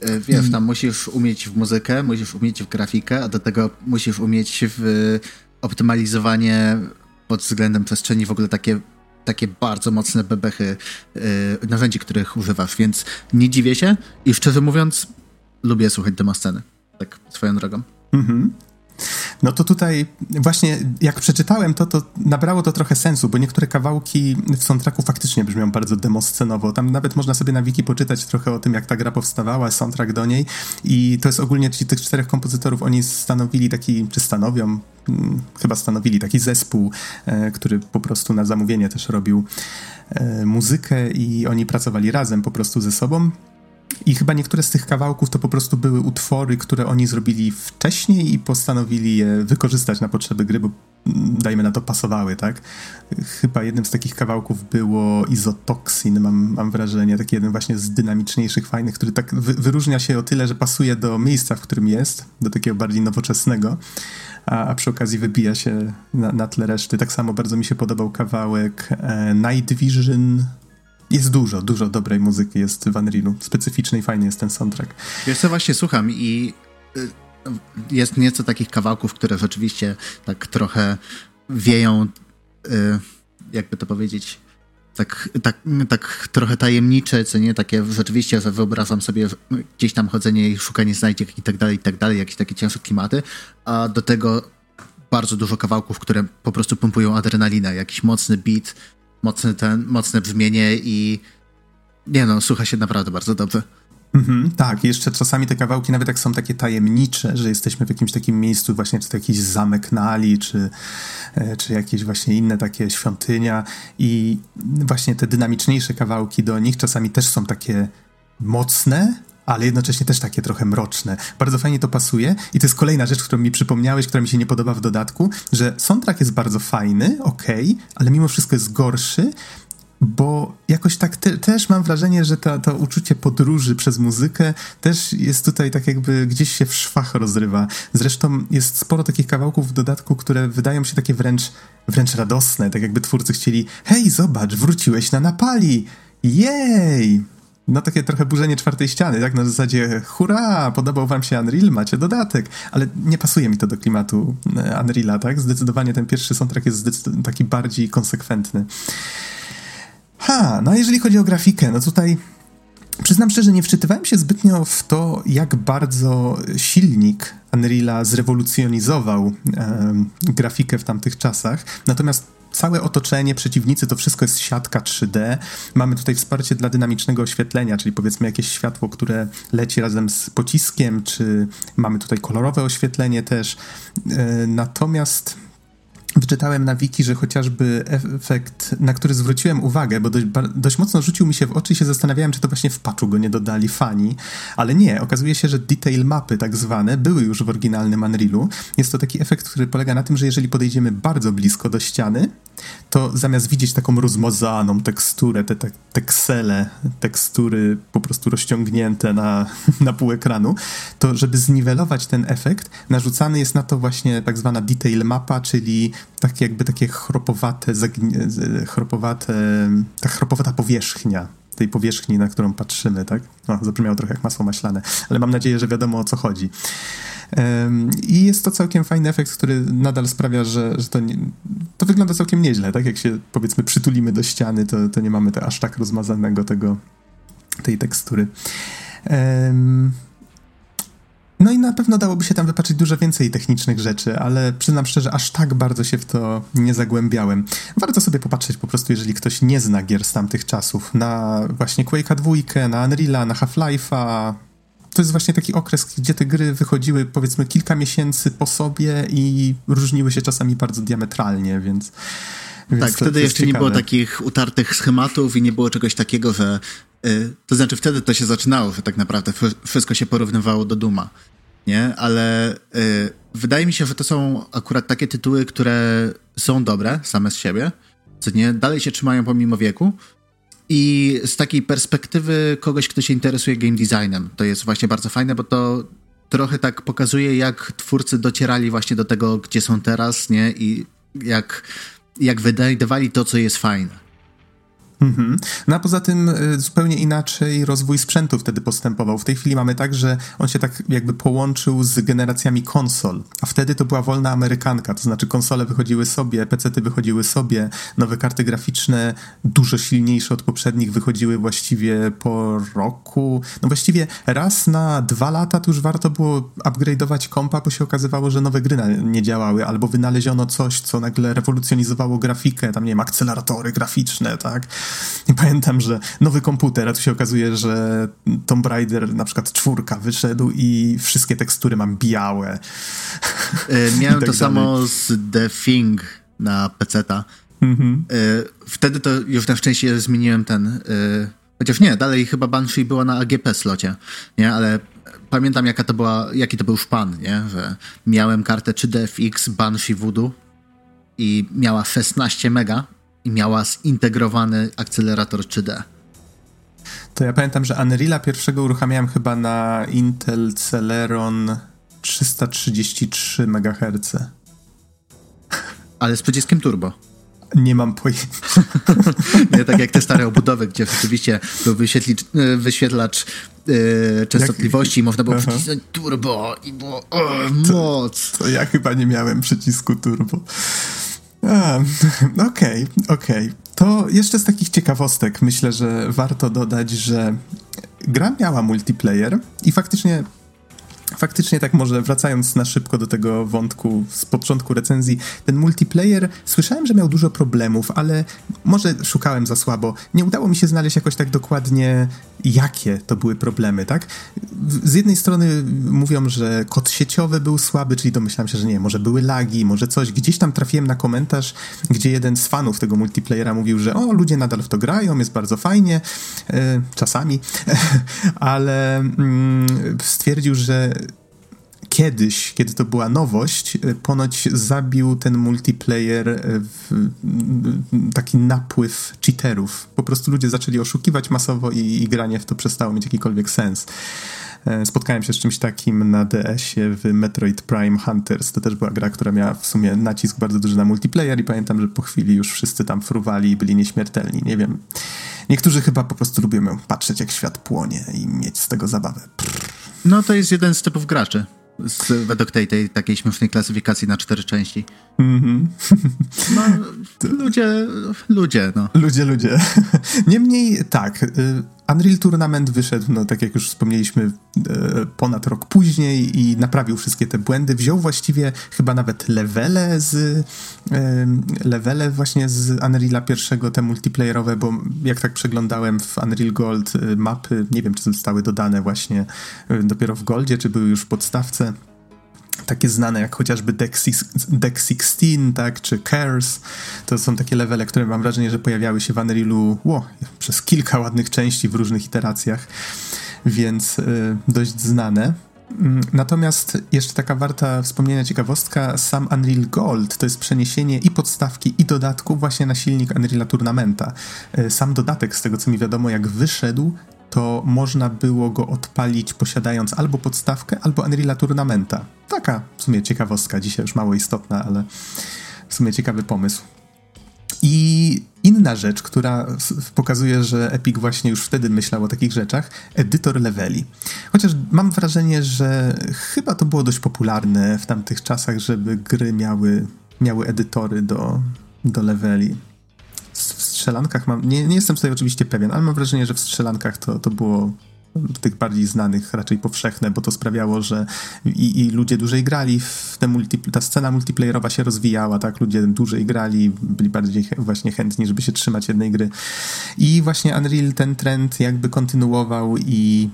E, wiesz, tam musisz umieć w muzykę, musisz umieć w grafikę, a do tego musisz umieć w optymalizowanie pod względem przestrzeni, w ogóle takie, takie bardzo mocne bebechy yy, narzędzi, których używasz, więc nie dziwię się i szczerze mówiąc lubię słuchać demosceny, tak swoją drogą. Mhm. No to tutaj właśnie jak przeczytałem to, to nabrało to trochę sensu, bo niektóre kawałki w soundtracku faktycznie brzmią bardzo demoscenowo. Tam nawet można sobie na wiki poczytać trochę o tym, jak ta gra powstawała, soundtrack do niej i to jest ogólnie, czyli tych czterech kompozytorów, oni stanowili taki, czy stanowią, hmm, chyba stanowili taki zespół, e, który po prostu na zamówienie też robił e, muzykę i oni pracowali razem po prostu ze sobą i chyba niektóre z tych kawałków to po prostu były utwory, które oni zrobili wcześniej i postanowili je wykorzystać na potrzeby gry, bo mm, dajmy na to pasowały, tak? Chyba jednym z takich kawałków było Izotoxin, mam, mam wrażenie, taki jeden właśnie z dynamiczniejszych, fajnych, który tak wy, wyróżnia się o tyle, że pasuje do miejsca, w którym jest, do takiego bardziej nowoczesnego, a, a przy okazji wybija się na, na tle reszty. Tak samo bardzo mi się podobał kawałek e, Night Vision, jest dużo, dużo dobrej muzyki jest w Unrealu. Specyficzny i fajny jest ten soundtrack. Wiesz co, właśnie słucham i y, jest nieco takich kawałków, które rzeczywiście tak trochę wieją, y, jakby to powiedzieć, tak, tak, tak trochę tajemnicze, co nie, takie rzeczywiście, że wyobrażam sobie gdzieś tam chodzenie i szukanie znajdziek i tak dalej, i tak dalej, jakieś takie ciężkie klimaty, a do tego bardzo dużo kawałków, które po prostu pompują adrenalinę, jakiś mocny beat, mocny ten, mocne brzmienie i nie no, słucha się naprawdę bardzo dobrze. Mhm, tak, jeszcze czasami te kawałki, nawet jak są takie tajemnicze, że jesteśmy w jakimś takim miejscu, właśnie czy to jakiś zamek Nali, czy, e, czy jakieś właśnie inne takie świątynia i właśnie te dynamiczniejsze kawałki do nich czasami też są takie mocne, ale jednocześnie też takie trochę mroczne. Bardzo fajnie to pasuje i to jest kolejna rzecz, którą mi przypomniałeś, która mi się nie podoba w dodatku, że soundtrack jest bardzo fajny, okej, okay, ale mimo wszystko jest gorszy, bo jakoś tak te, też mam wrażenie, że to, to uczucie podróży przez muzykę też jest tutaj tak jakby gdzieś się w szwach rozrywa. Zresztą jest sporo takich kawałków w dodatku, które wydają się takie wręcz, wręcz radosne, tak jakby twórcy chcieli hej, zobacz, wróciłeś na Napali! Jej! No takie trochę burzenie czwartej ściany, tak? Na zasadzie hurra, podobał wam się Unreal, macie dodatek, ale nie pasuje mi to do klimatu e, Unreala, tak? Zdecydowanie ten pierwszy soundtrack jest taki bardziej konsekwentny. Ha, no a jeżeli chodzi o grafikę, no tutaj Przyznam szczerze, nie wczytywałem się zbytnio w to, jak bardzo silnik Unreala zrewolucjonizował e, grafikę w tamtych czasach. Natomiast całe otoczenie, przeciwnicy, to wszystko jest siatka 3D. Mamy tutaj wsparcie dla dynamicznego oświetlenia, czyli powiedzmy jakieś światło, które leci razem z pociskiem, czy mamy tutaj kolorowe oświetlenie też. E, natomiast Wyczytałem na wiki, że chociażby efekt, na który zwróciłem uwagę, bo dość, dość, mocno rzucił mi się w oczy i się zastanawiałem, czy to właśnie w patchu go nie dodali fani, ale nie, okazuje się, że detail mapy tak zwane były już w oryginalnym Unrealu. Jest to taki efekt, który polega na tym, że jeżeli podejdziemy bardzo blisko do ściany, to zamiast widzieć taką rozmazaną teksturę, te, te tekstury po prostu rozciągnięte na, na pół ekranu, to żeby zniwelować ten efekt, narzucany jest na to właśnie tak zwana detail mapa, czyli tak jakby takie chropowate, chropowate, ta chropowata powierzchnia tej powierzchni, na którą patrzymy, tak? No, zabrzmiało trochę jak masło maślane, ale mam nadzieję, że wiadomo o co chodzi. I jest to całkiem fajny efekt, który nadal sprawia, że, że to, nie, to wygląda całkiem nieźle, tak? Jak się powiedzmy przytulimy do ściany, to, to nie mamy te, aż tak rozmazanego tego, tej tekstury. Um, no i na pewno dałoby się tam wypaczyć dużo więcej technicznych rzeczy, ale przyznam szczerze, aż tak bardzo się w to nie zagłębiałem. Warto sobie popatrzeć po prostu, jeżeli ktoś nie zna gier z tamtych czasów, na właśnie Quake'a 2, na Unreal'a, na Half-Life'a. To jest właśnie taki okres, gdzie te gry wychodziły powiedzmy kilka miesięcy po sobie i różniły się czasami bardzo diametralnie, więc... więc tak, wtedy jeszcze ciekawe. nie było takich utartych schematów i nie było czegoś takiego, że to znaczy wtedy to się zaczynało, że tak naprawdę wszystko się porównywało do Duma, nie? Ale y, wydaje mi się, że to są akurat takie tytuły, które są dobre same z siebie, co nie? Dalej się trzymają pomimo wieku i z takiej perspektywy kogoś, kto się interesuje game designem, to jest właśnie bardzo fajne, bo to trochę tak pokazuje, jak twórcy docierali właśnie do tego, gdzie są teraz, nie? I jak, jak wydajdowali to, co jest fajne. Mhm. No a poza tym y, zupełnie inaczej rozwój sprzętu wtedy postępował. W tej chwili mamy tak, że on się tak jakby połączył z generacjami konsol, a wtedy to była wolna amerykanka, to znaczy konsole wychodziły sobie, PC-ty wychodziły sobie, nowe karty graficzne, dużo silniejsze od poprzednich, wychodziły właściwie po roku. No właściwie raz na dwa lata to już warto było upgrade'ować kompa, bo się okazywało, że nowe gry nie działały, albo wynaleziono coś, co nagle rewolucjonizowało grafikę, tam nie wiem, akceleratory graficzne, tak? I pamiętam, że nowy komputer, a tu się okazuje, że Tomb Raider na przykład czwórka wyszedł i wszystkie tekstury mam białe. E, miałem tak to dalej. samo z The Thing na PC-ta. Mhm. E, wtedy to już na szczęście zmieniłem ten... E, chociaż nie, dalej chyba Banshee była na AGP slocie, nie? Ale pamiętam jaka to była, jaki to był szpan, nie? Że miałem kartę 3DFX Banshee Voodoo i miała 16 mega i miała zintegrowany akcelerator 3D. To ja pamiętam, że Unreal'a pierwszego uruchamiałem chyba na Intel Celeron 333 MHz. Ale z przyciskiem turbo. Nie mam pojęcia. Nie tak jak te stare obudowy, gdzie rzeczywiście był wyświetlacz yy, częstotliwości i można było Aha. przycisnąć turbo i było o, moc. To, to ja chyba nie miałem przycisku turbo. Okej, okej. Okay. To jeszcze z takich ciekawostek myślę, że warto dodać, że gra miała multiplayer i faktycznie Faktycznie tak może wracając na szybko do tego wątku z początku recenzji, ten multiplayer słyszałem, że miał dużo problemów, ale może szukałem za słabo. Nie udało mi się znaleźć jakoś tak dokładnie jakie to były problemy, tak? Z jednej strony mówią, że kod sieciowy był słaby, czyli domyślam się, że nie, może były lagi, może coś. Gdzieś tam trafiłem na komentarz, gdzie jeden z fanów tego multiplayera mówił, że o, ludzie nadal w to grają, jest bardzo fajnie, czasami, ale mm, stwierdził, że kiedyś, kiedy to była nowość, e, ponoć zabił ten multiplayer e, taki napływ cheaterów. Po prostu ludzie zaczęli oszukiwać masowo i, i granie w to przestało mieć jakikolwiek sens. E, spotkałem się z czymś takim na DS-ie w Metroid Prime Hunters. To też była gra, która miała w sumie nacisk bardzo duży na multiplayer i pamiętam, że po chwili już wszyscy tam fruwali i byli nieśmiertelni. Nie wiem. Niektórzy chyba po prostu lubią patrzeć, jak świat płonie i mieć z tego zabawę. No to jest jeden z typów graczy. Z, według tej, tej takiej śmiesznej klasyfikacji na cztery części. Mm-hmm. No, ludzie, ludzie, no. Ludzie, ludzie. Niemniej tak, y, Unreal Tournament wyszedł, no tak jak już wspomnieliśmy, e, ponad rok później i naprawił wszystkie te błędy. Wziął właściwie chyba nawet levele z e, levele właśnie z Unreala pierwszego, te multiplayerowe, bo jak tak przeglądałem w Unreal Gold e, mapy, nie wiem czy zostały dodane właśnie dopiero w Goldzie, czy były już w podstawce takie znane jak chociażby Deck, Deck 16, tak, czy Cares. To są takie levele, które mam wrażenie, że pojawiały się w Unrealu wow, przez kilka ładnych części w różnych iteracjach, więc y, dość znane. Mm, natomiast jeszcze taka warta wspomnienia ciekawostka, sam Unreal Gold to jest przeniesienie i podstawki, i dodatku właśnie na silnik Unreal Tournamenta. Y, sam dodatek, z tego co mi wiadomo, jak wyszedł, to można było go odpalić posiadając albo podstawkę, albo Unreal Tournamenta. Taka w sumie ciekawostka, dzisiaj już mało istotna, ale w sumie ciekawy pomysł. I inna rzecz, która pokazuje, że Epic właśnie już wtedy myślał o takich rzeczach, edytor leveli. Chociaż mam wrażenie, że chyba to było dość popularne w tamtych czasach, żeby gry miały, miały edytory do, do leveli w strzelankach mam, nie, nie jestem tutaj oczywiście pewien, ale mam wrażenie, że w strzelankach to, to było tych bardziej znanych raczej powszechne, bo to sprawiało, że i, i ludzie dłużej grali, w te ta scena multiplayerowa się rozwijała, tak, ludzie dłużej grali, byli bardziej właśnie chętni, żeby się trzymać jednej gry. I właśnie Unreal ten trend jakby kontynuował i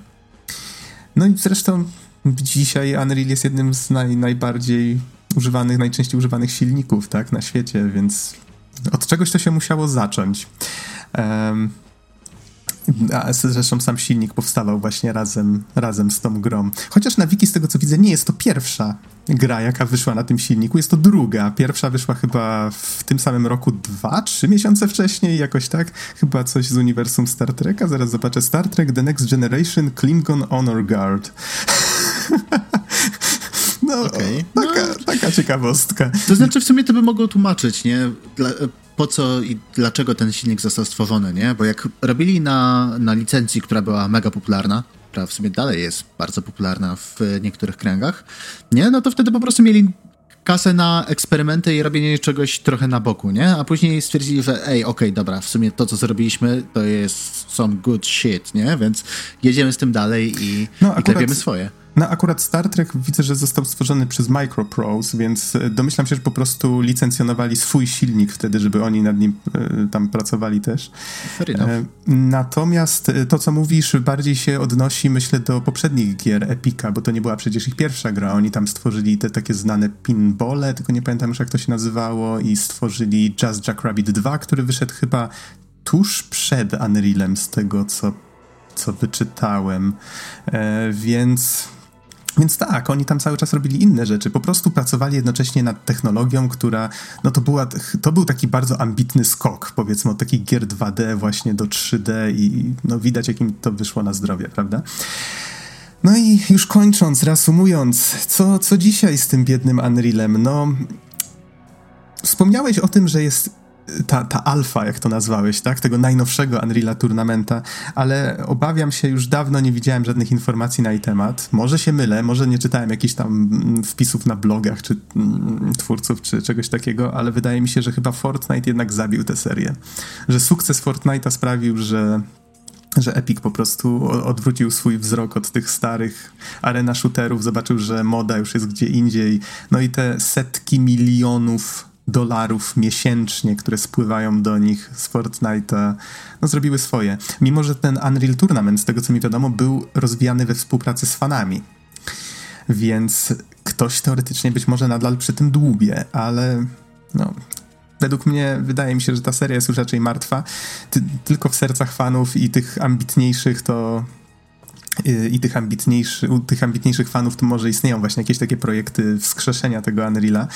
no i zresztą dzisiaj Unreal jest jednym z naj, najbardziej używanych, najczęściej używanych silników, tak, na świecie, więc od czegoś to się musiało zacząć. Um, a zresztą sam silnik powstawał właśnie razem, razem z tą grą. Chociaż na wiki, z tego co widzę, nie jest to pierwsza gra, jaka wyszła na tym silniku, jest to druga. Pierwsza wyszła chyba w tym samym roku, dwa, trzy miesiące wcześniej, jakoś tak. Chyba coś z uniwersum Star Treka. Zaraz zobaczę. Star Trek The Next Generation Klingon Honor Guard. No, okay. taka, no, taka ciekawostka. To znaczy, w sumie to by mogło tłumaczyć, nie? Dla, po co i dlaczego ten silnik został stworzony, nie? Bo jak robili na, na licencji, która była mega popularna, która w sumie dalej jest bardzo popularna w niektórych kręgach, nie? No to wtedy po prostu mieli kasę na eksperymenty i robienie czegoś trochę na boku, nie? A później stwierdzili, że ej, okej, okay, dobra, w sumie to, co zrobiliśmy, to jest some good shit, nie? Więc jedziemy z tym dalej i, no, i klepiemy swoje. No akurat Star Trek widzę, że został stworzony przez Microprose, więc e, domyślam się, że po prostu licencjonowali swój silnik wtedy, żeby oni nad nim e, tam pracowali też. E, natomiast to, co mówisz, bardziej się odnosi, myślę, do poprzednich gier Epica, bo to nie była przecież ich pierwsza gra. Oni tam stworzyli te takie znane pinbole, tylko nie pamiętam już jak to się nazywało i stworzyli Just Jackrabbit 2, który wyszedł chyba tuż przed Unrealem z tego, co, co wyczytałem. E, więc więc tak, oni tam cały czas robili inne rzeczy. Po prostu pracowali jednocześnie nad technologią, która, no to była, to był taki bardzo ambitny skok, powiedzmy, od takich gier 2D właśnie do 3D i no widać, jakim to wyszło na zdrowie, prawda? No i już kończąc, reasumując, co, co dzisiaj z tym biednym Unrealem? No, wspomniałeś o tym, że jest ta, ta alfa, jak to nazwałeś, tak? Tego najnowszego Unreal Tournamenta, ale obawiam się, już dawno nie widziałem żadnych informacji na jej temat. Może się mylę, może nie czytałem jakichś tam mm, wpisów na blogach, czy mm, twórców, czy czegoś takiego, ale wydaje mi się, że chyba Fortnite jednak zabił tę serię. Że sukces Fortnite'a sprawił, że że Epic po prostu odwrócił swój wzrok od tych starych arena shooterów, zobaczył, że moda już jest gdzie indziej, no i te setki milionów dolarów miesięcznie, które spływają do nich z Fortnite'a, no zrobiły swoje. Mimo, że ten Unreal Tournament, z tego co mi wiadomo, był rozwijany we współpracy z fanami. Więc ktoś teoretycznie być może nadal przy tym dłubie, ale no, według mnie wydaje mi się, że ta seria jest już raczej martwa. Ty, tylko w sercach fanów i tych ambitniejszych to i tych, ambitniejszy, u tych ambitniejszych fanów to może istnieją właśnie jakieś takie projekty wskrzeszenia tego Unreala.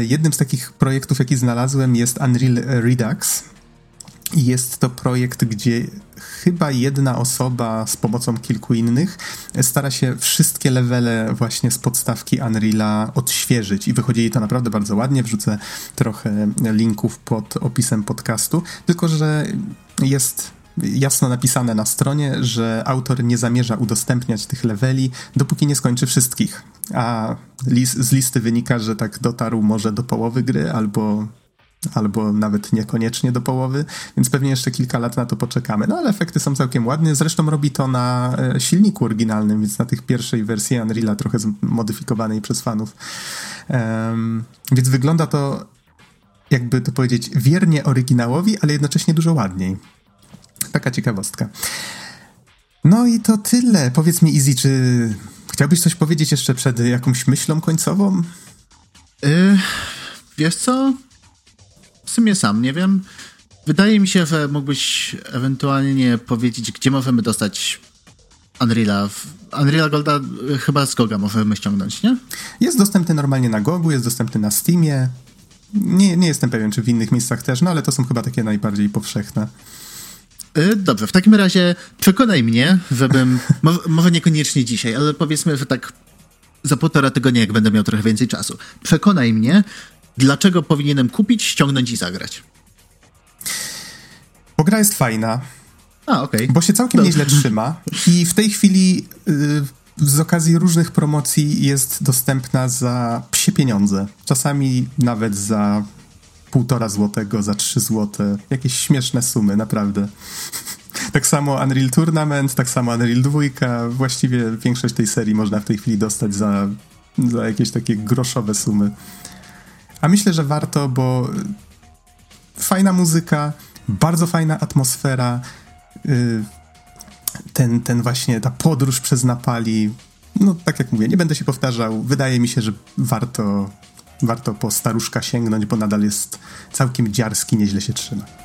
Jednym z takich projektów, jaki znalazłem jest Unreal Redux. Jest to projekt, gdzie chyba jedna osoba z pomocą kilku innych stara się wszystkie levele właśnie z podstawki Unreala odświeżyć i wychodzi jej to naprawdę bardzo ładnie. Wrzucę trochę linków pod opisem podcastu, tylko że jest jasno napisane na stronie, że autor nie zamierza udostępniać tych leveli, dopóki nie skończy wszystkich. A z listy wynika, że tak dotarł może do połowy gry albo albo nawet niekoniecznie do połowy, więc pewnie jeszcze kilka lat na to poczekamy. No ale efekty są całkiem ładne. Zresztą robi to na e, silniku oryginalnym, więc na tych pierwszej wersji Unreala, trochę zmodyfikowanej przez fanów. Więc wygląda to, jakby to powiedzieć, wiernie oryginałowi, ale jednocześnie dużo ładniej. Taka ciekawostka. No i to tyle. Powiedz mi, Easy, czy chciałbyś coś powiedzieć jeszcze przed jakąś myślą końcową? Yy, wiesz co? W sumie sam nie wiem. Wydaje mi się, że mógłbyś ewentualnie powiedzieć, gdzie możemy dostać Unreal'a. Unreal'a Golda chyba z Goga możemy ściągnąć, nie? Jest dostępny normalnie na Gogu, jest dostępny na Steamie. Nie, nie jestem pewien, czy w innych miejscach też, no ale to są chyba takie najbardziej powszechne. Y, dobrze, w takim razie przekonaj mnie, żebym, może niekoniecznie dzisiaj, ale powiedzmy, że tak za półtora tygodnia, jak będę miał trochę więcej czasu, przekonaj mnie, dlaczego powinienem kupić, ściągnąć i zagrać. Bo gra jest fajna. A, okej. Okay. Bo się całkiem Dobrze. nieźle trzyma i w tej chwili yy, z okazji różnych promocji jest dostępna za psie pieniądze. Czasami nawet za półtora złotego, za trzy złote. Jakieś śmieszne sumy, naprawdę. Tak samo Unreal Tournament, tak samo Unreal 2. Właściwie większość tej serii można w tej chwili dostać za, za jakieś takie groszowe sumy. A myślę, że warto, bo fajna muzyka, bardzo fajna atmosfera, y, ten, ten właśnie, ta podróż przez Napali. No, tak jak mówię, nie będę się powtarzał. Wydaje mi się, że warto, warto po staruszka sięgnąć, bo nadal jest całkiem dziarski, nieźle się trzyma.